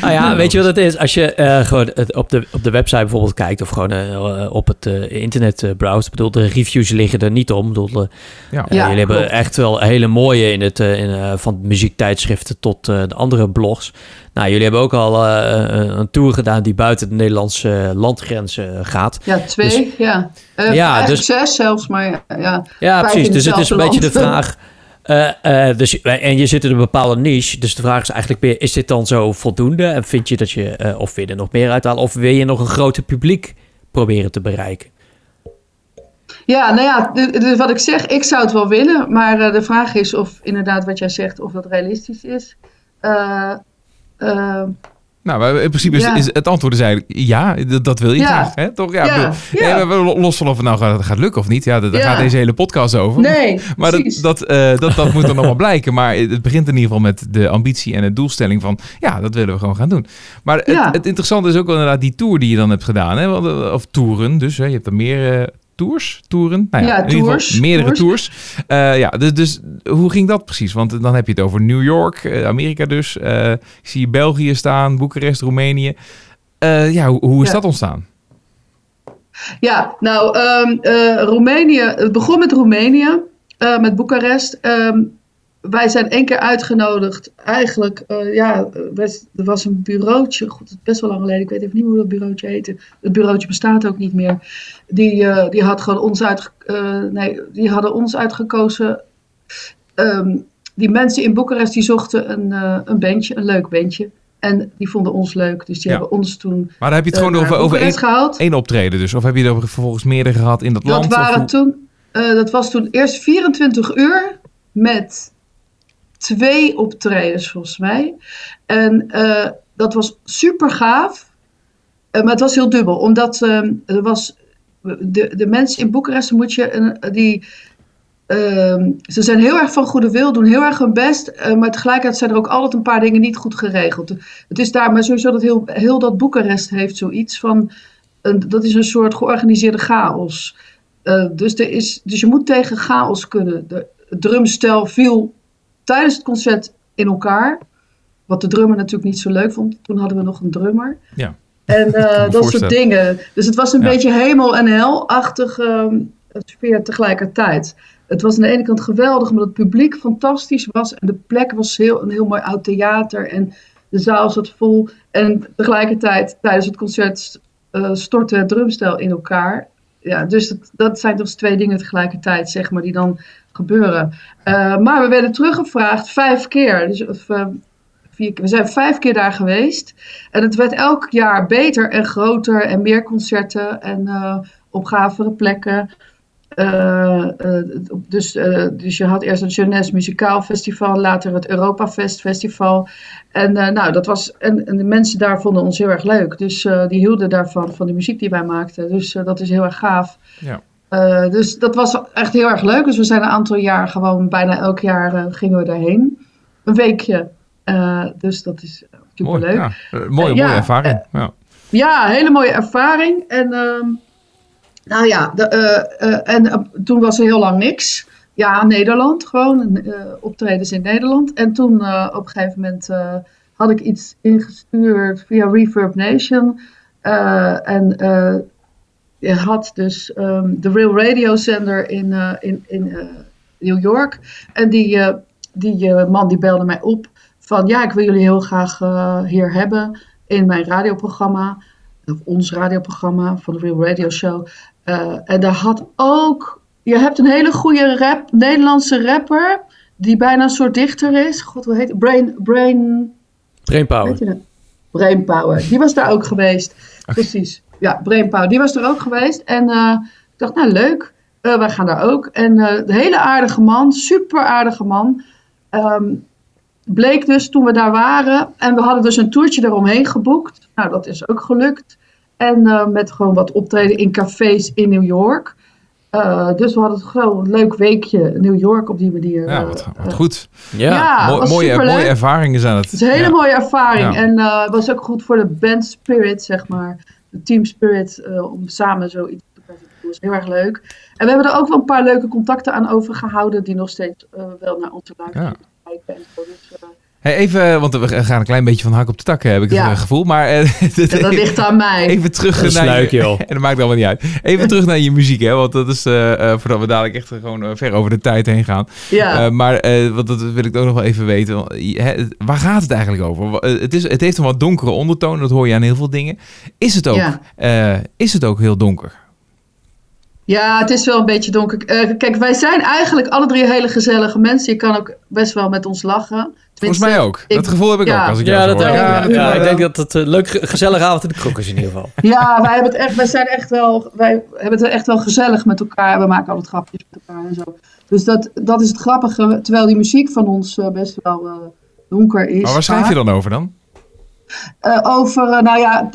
Nou ja, weet je wat het is? Als je eh, gewoon het op, de, op de website bijvoorbeeld kijkt of gewoon eh, op het eh, internet eh, browst. Ik bedoel, de reviews liggen er niet om. Bedoel, eh, Ja. eh, Ja, jullie hebben klopt. echt wel hele mooie in het, eh, in, eh, van muziektijdschriften tot eh, de andere blogs. Nou, jullie hebben ook al eh, een, een tour gedaan die buiten de Nederlandse landgrenzen gaat. ja twee. ja. Eh, Ja, dus- zes zelfs. Maar ja, ja. Precies. Dus het is een beetje de vraag. Eh, eh, dus, en je zit in een bepaalde niche. Dus de vraag is eigenlijk meer: is dit dan zo voldoende? En vind je dat je, eh, of wil je er nog meer uithalen? Of wil je nog een groter publiek proberen te bereiken? Ja, nou ja, wat ik zeg, ik zou het wel willen. Maar eh, de vraag is of inderdaad wat jij zegt, of dat realistisch is. Nou, in principe is, Ja. is het antwoord is eigenlijk ja, dat, dat wil je Ja. graag, hè? Toch? Ja, Ja, ja. we- los van of het nou gaat, gaat lukken of niet. Ja, daar gaat deze hele podcast over. nee, Maar dat, precies. dat, eh, dat, dat moet dan nog wel blijken. Maar het begint in ieder geval met de ambitie en de doelstelling van... ja, dat willen we gewoon gaan doen. Maar het, het interessante is ook wel inderdaad die tour die je dan hebt gedaan. Hè? Eh, Of toeren, dus hè? je hebt er meer eh, tours, toeren. Nou ja, Ja, in ieder geval tours, meerdere tours. tours. Eh, ja, dus, dus hoe ging dat precies? Want dan heb je het over New York, eh, Amerika dus. Eh, ik zie België staan, Boekarest, Roemenië. Ja, hoe, hoe is Ja. dat ontstaan? Ja, nou, ehm, eh, Roemenië, het begon met Roemenië, met Boekarest. Ehm, wij zijn één keer uitgenodigd. Eigenlijk, eh, ja, best- er was een bureautje, goed, best wel lang geleden, ik weet even niet hoe dat bureautje heette. Het bureautje bestaat ook niet meer. Die, eh, die, had gewoon ons uitge- eh, nee, die hadden ons uitgekozen. Ehm, die mensen in Boekarest die zochten een, een bandje, een leuk bandje. En die vonden ons leuk, dus die Ja. hebben ons toen Maar dan heb je het gewoon over, over één, gehaald. één optreden dus? Of heb je er vervolgens meerdere gehad in dat, Dat, land? waren toen, dat was toen eerst 24 uur met twee optredens volgens mij. En eh, dat was super gaaf. Eh, maar het was heel dubbel. Omdat ehm, er was, de, de mensen in Boekarest moet je die... ehm, ze zijn heel erg van goede wil, doen heel erg hun best. eh, maar tegelijkertijd zijn er ook altijd een paar dingen niet goed geregeld. Het is daar, maar sowieso dat heel, heel dat Boekarest heeft zoiets van... Een, dat is een soort georganiseerde chaos. Eh, dus, er is, dus je moet tegen chaos kunnen. De drumstel viel tijdens het concert in elkaar. Wat de drummer natuurlijk niet zo leuk vond. Toen hadden we nog een drummer. Ja. En eh, dat soort dingen. Dus het was een Ja. beetje hemel en hel-achtig ehm, sfeer tegelijkertijd. Het was aan de ene kant geweldig, omdat het publiek fantastisch was. En de plek was heel, een heel mooi oud theater. En de zaal zat vol. En tegelijkertijd, tijdens het concert, eh, stortte het drumstel in elkaar. Ja, dus dat, dat zijn dus twee dingen tegelijkertijd, zeg maar, die dan gebeuren. Eh, maar we werden teruggevraagd vijf keer. Dus, of, eh, vier. We zijn vijf keer daar geweest. En het werd elk jaar beter en groter en meer concerten en eh op gavere plekken. Eh, eh, dus, eh, dus je had eerst het Jeunesse Muzikaal Festival, later het Europafest Festival. En, nou, dat was, en, en de mensen daar vonden ons heel erg leuk. Dus die hielden daarvan, van de muziek die wij maakten. Dus dat is heel erg gaaf. Ja. Dus dat was echt heel erg leuk. Dus we zijn een aantal jaar gewoon, bijna elk jaar gingen we daarheen. Een weekje. Dus dat is Mooi, superleuk. ja. Eh, mooie, Ja, mooie ervaring. ja. Ja, hele mooie ervaring. En ehm, nou ja, de, eh, eh, en eh, toen was er heel lang niks. Ja, Nederland gewoon, optredens in Nederland. En toen op een gegeven moment had ik iets ingestuurd via Reverb Nation. En je had dus ehm, de Real Radio Zender in, in, in New York. En die, die man die belde mij op van ja, ik wil jullie heel graag hier hebben in mijn radioprogramma. Of ons radioprogramma van de Real Radio Show. Eh, en daar had ook, je hebt een hele goede rap, Nederlandse rapper. Die bijna een soort dichter is. God, hoe heet het? Brain, Brain, Brainpower. Weet je dat? Brainpower. Die was daar ook geweest. Precies. Ja, Brainpower. Die was er ook geweest. En eh, ik dacht, nou leuk. Eh, wij gaan daar ook. En eh een hele aardige man. Super aardige man. Ehm, bleek dus toen we daar waren. En we hadden dus een toertje eromheen geboekt. Nou, dat is ook gelukt. En eh, met gewoon wat optreden in cafés in New York. Eh, dus we hadden gewoon een leuk weekje New York op die manier. Ja, eh, wat, wat goed. Ja. Ja, mooie, superleuk. mooie ervaringen zijn het. het is een hele Ja. mooie ervaring. Ja. En eh, het was ook goed voor de band spirit, zeg maar. De team spirit, eh, om samen zoiets te kunnen doen. Dat was heel erg leuk. En we hebben er ook wel een paar leuke contacten aan overgehouden, die nog steeds wel naar onze luisteren kijken. En zo. Dus, Hey, even, want we gaan een klein beetje van hak op de tak, heb ik Ja. het eh, gevoel. Maar eh, ja, dat ligt aan mij. even terug Dat naar je... joh. En dat maakt allemaal niet uit. Even terug naar je muziek, hè. Want dat is, eh, eh, voordat we dadelijk echt gewoon ver over de tijd heen gaan. ja. Eh, maar eh, want dat wil ik ook nog wel even weten. Want, waar gaat het eigenlijk over? Het, is, het heeft een wat donkere ondertoon. Dat hoor je aan heel veel dingen. Is het ook, Ja. eh, is het ook heel donker? Ja, het is wel een beetje donker. Eh, kijk, wij zijn eigenlijk alle drie hele gezellige mensen. Je kan ook best wel met ons lachen. Volgens mij ook. ik- dat gevoel heb ik ja. ook als ik Ja, jou dat, hoor. ja, Ja, ja, ja. ik denk dat het een leuk, ge- gezellige avond in de krok is in ieder geval. Ja, wij hebben het echt, wij zijn echt wel, wij hebben het echt wel gezellig met elkaar. We maken altijd grapjes met elkaar en zo. Dus dat, dat is het grappige. Terwijl die muziek van ons eh, best wel eh, donker is. Maar waar schrijf je dan over dan? Eh, over, eh, nou ja,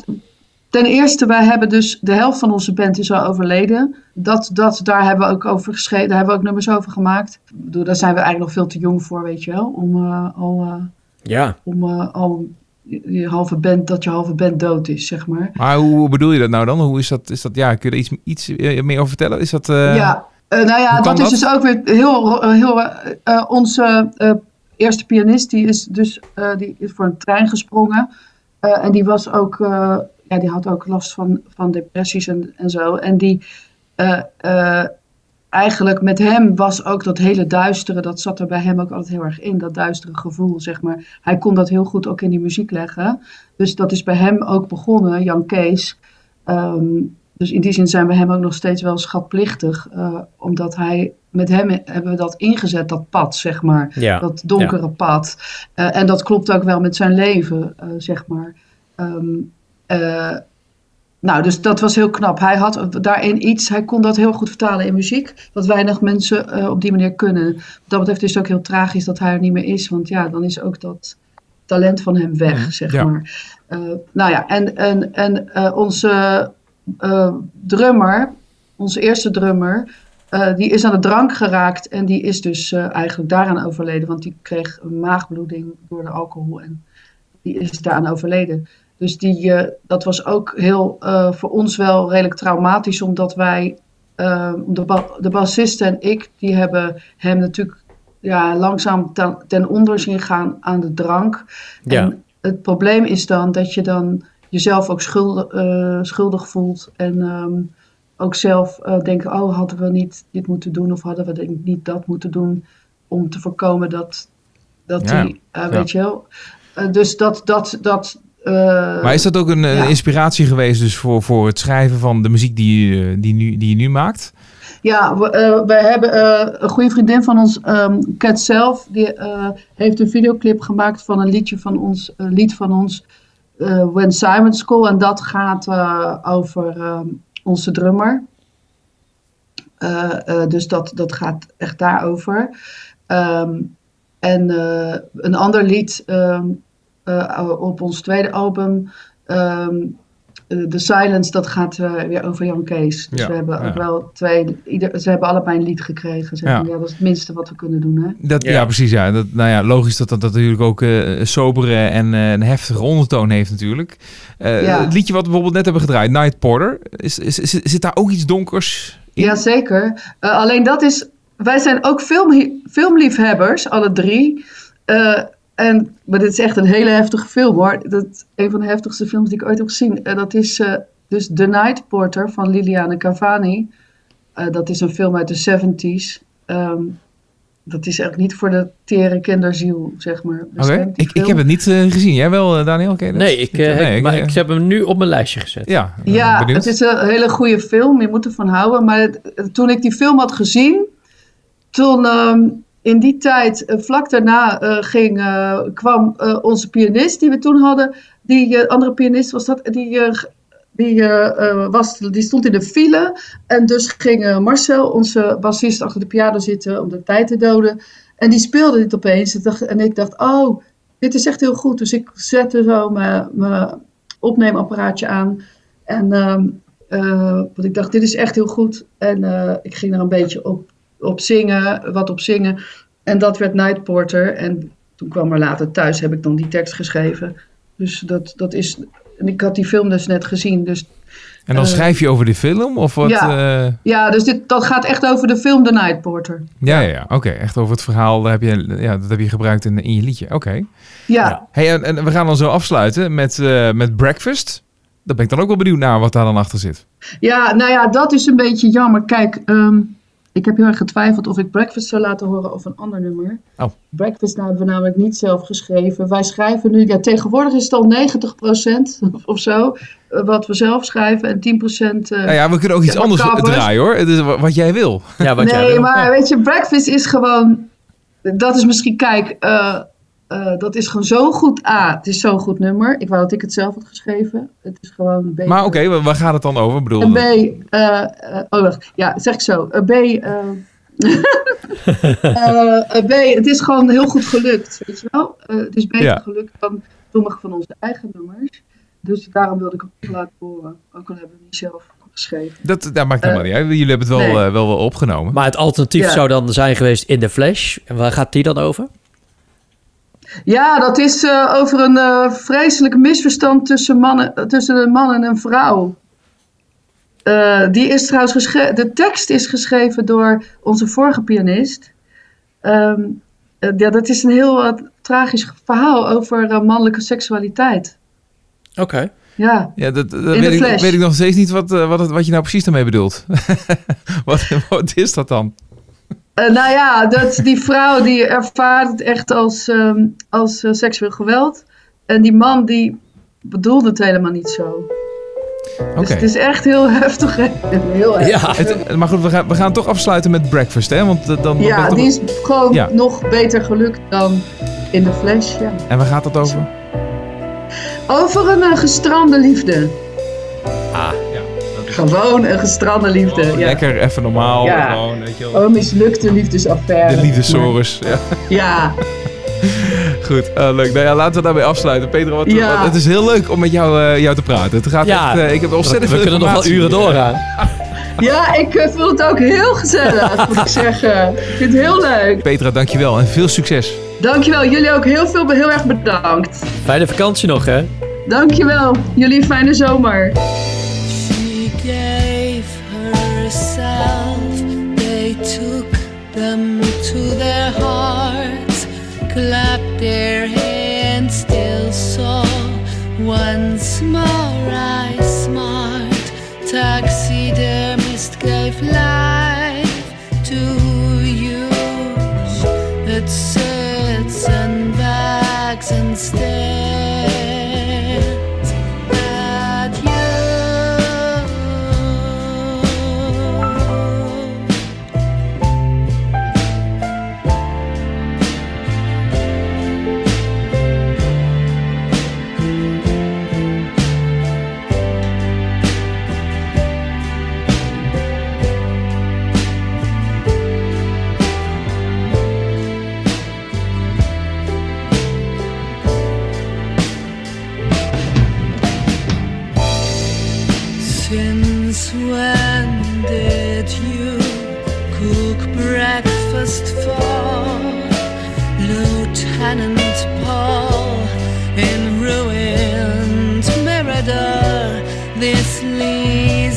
ten eerste, wij hebben dus, de helft van onze band is al overleden. Dat, dat, daar hebben we ook over geschreven, daar hebben we ook nummers over gemaakt. Daar zijn we eigenlijk nog veel te jong voor, weet je wel. Om eh, al, eh, Ja. om, eh, al je, je halve band, dat je halve band dood is, zeg maar. Maar hoe bedoel je dat nou dan? Hoe is dat? Is dat ja, kun je er iets, iets meer over vertellen? Is dat... eh, ja, eh, nou ja, kan dat is dat? dus ook weer heel, heel onze eh, eerste pianist, die is dus eh, die is voor een trein gesprongen. Eh, en die was ook, eh, ja, die had ook last van, van depressies en, en zo. En die, eh, eh, eigenlijk met hem was ook dat hele duistere, dat zat er bij hem ook altijd heel erg in, dat duistere gevoel, zeg maar. Hij kon dat heel goed ook in die muziek leggen. Dus dat is bij hem ook begonnen, Jan Kees. Ehm, dus in die zin zijn we hem ook nog steeds wel schatplichtig, eh, omdat hij, met hem hebben we dat ingezet, dat pad, zeg maar Ja. dat donkere pad. En dat klopt ook wel met zijn leven, zeg maar. Ehm, eh, nou, dus dat was heel knap. Hij had daarin iets, hij kon dat heel goed vertalen in muziek, wat weinig mensen eh, op die manier kunnen. Wat dat betreft is het ook heel tragisch dat hij er niet meer is, want ja, dan is ook dat talent van hem weg, zeg ja. maar. Eh, nou ja, en, en, en onze drummer, onze eerste drummer, die is aan de drank geraakt en die is dus eigenlijk daaraan overleden, want die kreeg een maagbloeding door de alcohol en die is daaraan overleden. Dus die, eh, dat was ook heel eh, voor ons wel redelijk traumatisch, omdat wij, eh, de, ba de bassist en ik, die hebben hem natuurlijk ja, langzaam ten, ten onder zien gaan aan de drank. Ja. En het probleem is dan dat je dan jezelf ook schuldig, schuldig voelt en ehm, ook zelf denken, oh hadden we niet dit moeten doen of hadden we niet dat moeten doen om te voorkomen dat, dat Ja, die, weet je wel. Dus dat, dat, dat eh, Maar is dat ook een, eh, inspiratie geweest dus voor, voor het schrijven van de muziek die, je- die, nu, die je nu maakt? Ja, we, eh, hebben eh, een goede vriendin van ons, ehm Kat zelf, die eh, heeft een videoclip gemaakt van een liedje van ons, een lied van ons, eh, When Simon School. En dat gaat eh, over ehm, onze drummer. Eh, eh, dus dat, dat gaat echt daarover. Ehm en eh, een ander lied eh, op ons tweede album, ehm, eh, The Silence, dat gaat eh, weer over Jan Kees. Dus Ja, we hebben ja. ook wel twee, ieder, ze hebben allebei een lied gekregen. Zeg Ja. maar. ja, dat is het minste wat we kunnen doen. Hè? Dat, ja. Ja. precies. Ja. Dat, nou ja, logisch dat dat, dat natuurlijk ook eh, een sobere en eh, een heftige ondertoon heeft natuurlijk. Eh, Ja. Het liedje wat we bijvoorbeeld net hebben gedraaid, Night Porter, is, is, is- zit daar ook iets donkers in? Jazeker. Uh, alleen dat is. Wij zijn ook film, filmliefhebbers, alle drie. Eh, en, maar dit is echt een hele heftige film hoor. Dat, een van de heftigste films die ik ooit heb gezien. En dat is eh, dus The Night Porter van Liliane Cavani. Eh, dat is een film uit de 70s. Ehm, dat is eigenlijk niet voor de tere kinderziel, zeg maar. Oké, bestemd, die ik, ik heb het niet eh, gezien. Jij wel, eh, Daniel? Ken? Nee, ik, eh, Nee, ik- maar eh, ik heb hem nu op mijn lijstje gezet. Ja, eh, Ja, het is een hele goede film. Je moet ervan houden. Maar het- toen ik die film had gezien, toen ehm, in die tijd, eh, vlak daarna, eh, ging, eh, kwam onze pianist die we toen hadden. Die andere pianist was dat, die, die, was, die stond in de file. En dus ging Marcel, onze bassist, achter de piano zitten om de tijd te doden. En die speelde dit opeens. Ik dacht- En ik dacht, oh, dit is echt heel goed. Dus ik zette zo mijn, opneemapparaatje aan. En eh, want ik dacht, dit is echt heel goed. En ik ging er een beetje op, op zingen, wat op zingen. En dat werd Night Porter. En toen kwam er later thuis, heb ik dan die tekst geschreven. Dus dat, dat is... En ik had die film dus net gezien. Dus En dan Eh, schrijf je over de film of wat? ja. eh, Ja, dus dit, dat gaat echt over de film The Night Porter. ja, ja, ja. oké. Echt over het verhaal. Heb je, ja, dat heb je gebruikt in, in je liedje. Oké. Ja, Ja. Hey, en, en we gaan dan zo afsluiten met, eh, met Breakfast. Daar ben ik dan ook wel benieuwd naar wat daar dan achter zit. Ja, nou ja, dat is een beetje jammer. Kijk, ehm, ik heb heel erg getwijfeld of ik Breakfast zou laten horen of een ander nummer. Oh. Breakfast nou, hebben we namelijk niet zelf geschreven. Wij schrijven nu, ja, tegenwoordig is het al 90% of zo, eh, wat we zelf schrijven. En 10% eh, Nou ja, we kunnen ook iets Ja, anders covers. draaien hoor. Het is wa- wat jij wil. Ja, wat jij nee, wil. maar weet je, Breakfast is gewoon. Dat is misschien, kijk, eh, eh, dat is gewoon zo goed. A, het is zo'n goed nummer. Ik wou dat ik het zelf had geschreven. Het is gewoon een beetje. Maar oké, wa- waar gaat het dan over? Ik bedoel, B, eh, eh, oh wacht, ja, zeg ik zo. B, eh, eh, eh, B, het is gewoon heel goed gelukt, weet je wel. Eh, het is beter Ja. gelukt dan sommige van onze eigen nummers. Dus daarom wilde ik hem ook laten horen. Ook al hebben we hem niet zelf geschreven. dat, dat maakt helemaal eh, niet uit. Jullie hebben het wel, nee. wel, wel opgenomen. Maar het alternatief Ja. zou dan zijn geweest in de Flash. En waar gaat die dan over? Ja, dat is eh, over een eh, vreselijk misverstand tussen, mannen, tussen een man en een vrouw. Eh, die is trouwens geschreven. De tekst is geschreven door onze vorige pianist. Ehm, eh, ja, dat is een heel tragisch verhaal over mannelijke seksualiteit. Oké. Ja, Ja, dat, weet, ik, Flash. weet ik nog steeds niet wat, wat, wat je nou precies daarmee bedoelt. wat, wat is dat dan? Eh, nou ja, dat, die vrouw die ervaart het echt als, ehm, als eh, seksueel geweld. En die man die bedoelde het helemaal niet zo. Oké. Dus het is echt heel heftig. Heel heftig. Ja. Het- maar goed, we gaan, we gaan toch afsluiten met Breakfast, hè? Want eh, dan, dan Ja, toch- die is gewoon Ja. nog beter gelukt dan in de Flash. Ja. En waar gaat dat over? Over een gestrande liefde. Ja, Gewoon een gestrande liefde. ja. Lekker, even normaal. Ja. Gewoon, weet je wel. Oh, een mislukte liefdesaffaire. De liefdesorus. Ja, Ja, goed. Eh, leuk. Nou ja, laten we daarbij afsluiten. Pedro, wat, Ja. wat- het is heel leuk om met jou, eh, jou te praten. Het gaat Ja. echt, eh, ik heb We, ontzettend we veel kunnen nog wel uren doorgaan. ja ik vond het ook heel gezellig, moet ik zeggen. Ik vind het heel leuk. Petra, dankjewel en veel succes. Dankjewel, jullie ook heel veel, heel erg bedankt. Fijne vakantie nog, hè? Dankjewel, jullie een fijne zomer. Hearts, clapped their hands, still saw once more I smart. Taxidermist gave life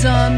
sun.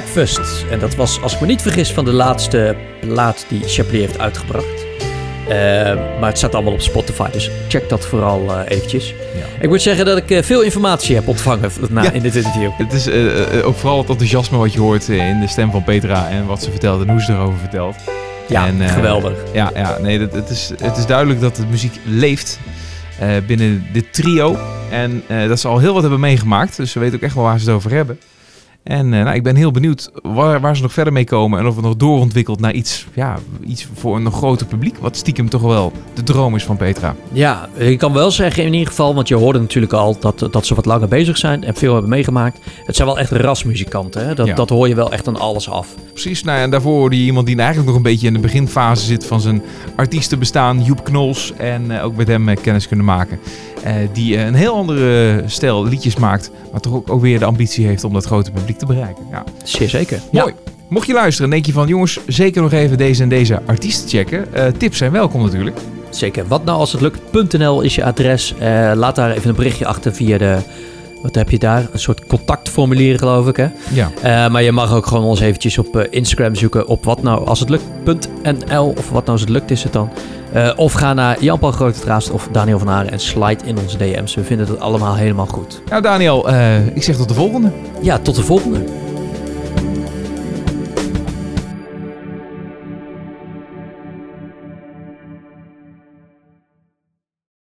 Breakfast. En dat was, als ik me niet vergis, van de laatste plaat die Chaplin heeft uitgebracht. Eh, maar het staat allemaal op Spotify, dus check dat vooral eh, eventjes. Ik moet zeggen dat ik eh, veel informatie heb ontvangen na, Ja. in dit interview. Het is ook vooral het enthousiasme wat je hoort in de stem van Petra en wat ze vertelt en hoe ze erover vertelt. Ja, En, geweldig. Ja, ja nee, dat, het, is, het is duidelijk dat de muziek leeft binnen dit trio. En dat ze al heel wat hebben meegemaakt. Dus ze weten ook echt wel waar ze het over hebben. En eh, nou, ik ben heel benieuwd waar, waar ze nog verder mee komen. En of het nog doorontwikkelt naar iets, ja, iets voor een nog groter publiek. Wat stiekem toch wel de droom is van Petra. Ja, ik kan wel zeggen in ieder geval, want je hoorde natuurlijk al dat, dat ze wat langer bezig zijn en veel hebben meegemaakt. Het zijn wel echt rasmuzikanten, hè? Dat, Ja. dat hoor je wel echt aan alles af. Precies, nou en daarvoor hoorde je iemand die eigenlijk nog een beetje in de beginfase zit van zijn artiestenbestaan, Joep Knols. En eh, ook met hem eh, kennis kunnen maken. Eh, die eh, een heel andere stijl liedjes maakt, maar toch ook, ook weer de ambitie heeft om dat grote publiek te bereiken. Ja. Zeer zeker. Mooi. Mocht je luisteren en denk je van jongens, zeker nog even deze en deze artiesten checken. Eh, tips zijn welkom natuurlijk. Zeker. Wat nou als het lukt.nl is je adres. Laat daar even een berichtje achter via de... Wat heb je daar? Een soort contactformulier geloof ik hè? Ja, maar je mag ook gewoon ons eventjes op Instagram zoeken op wat nou als het lukt.nl of wat nou als het lukt is het dan. Eh, of ga naar Jan-Paul Grotetraast of Daniel van Haren en slide in onze DM's. We vinden het allemaal helemaal goed. nou Daniel, eh, ik zeg tot de volgende. Ja, tot de volgende.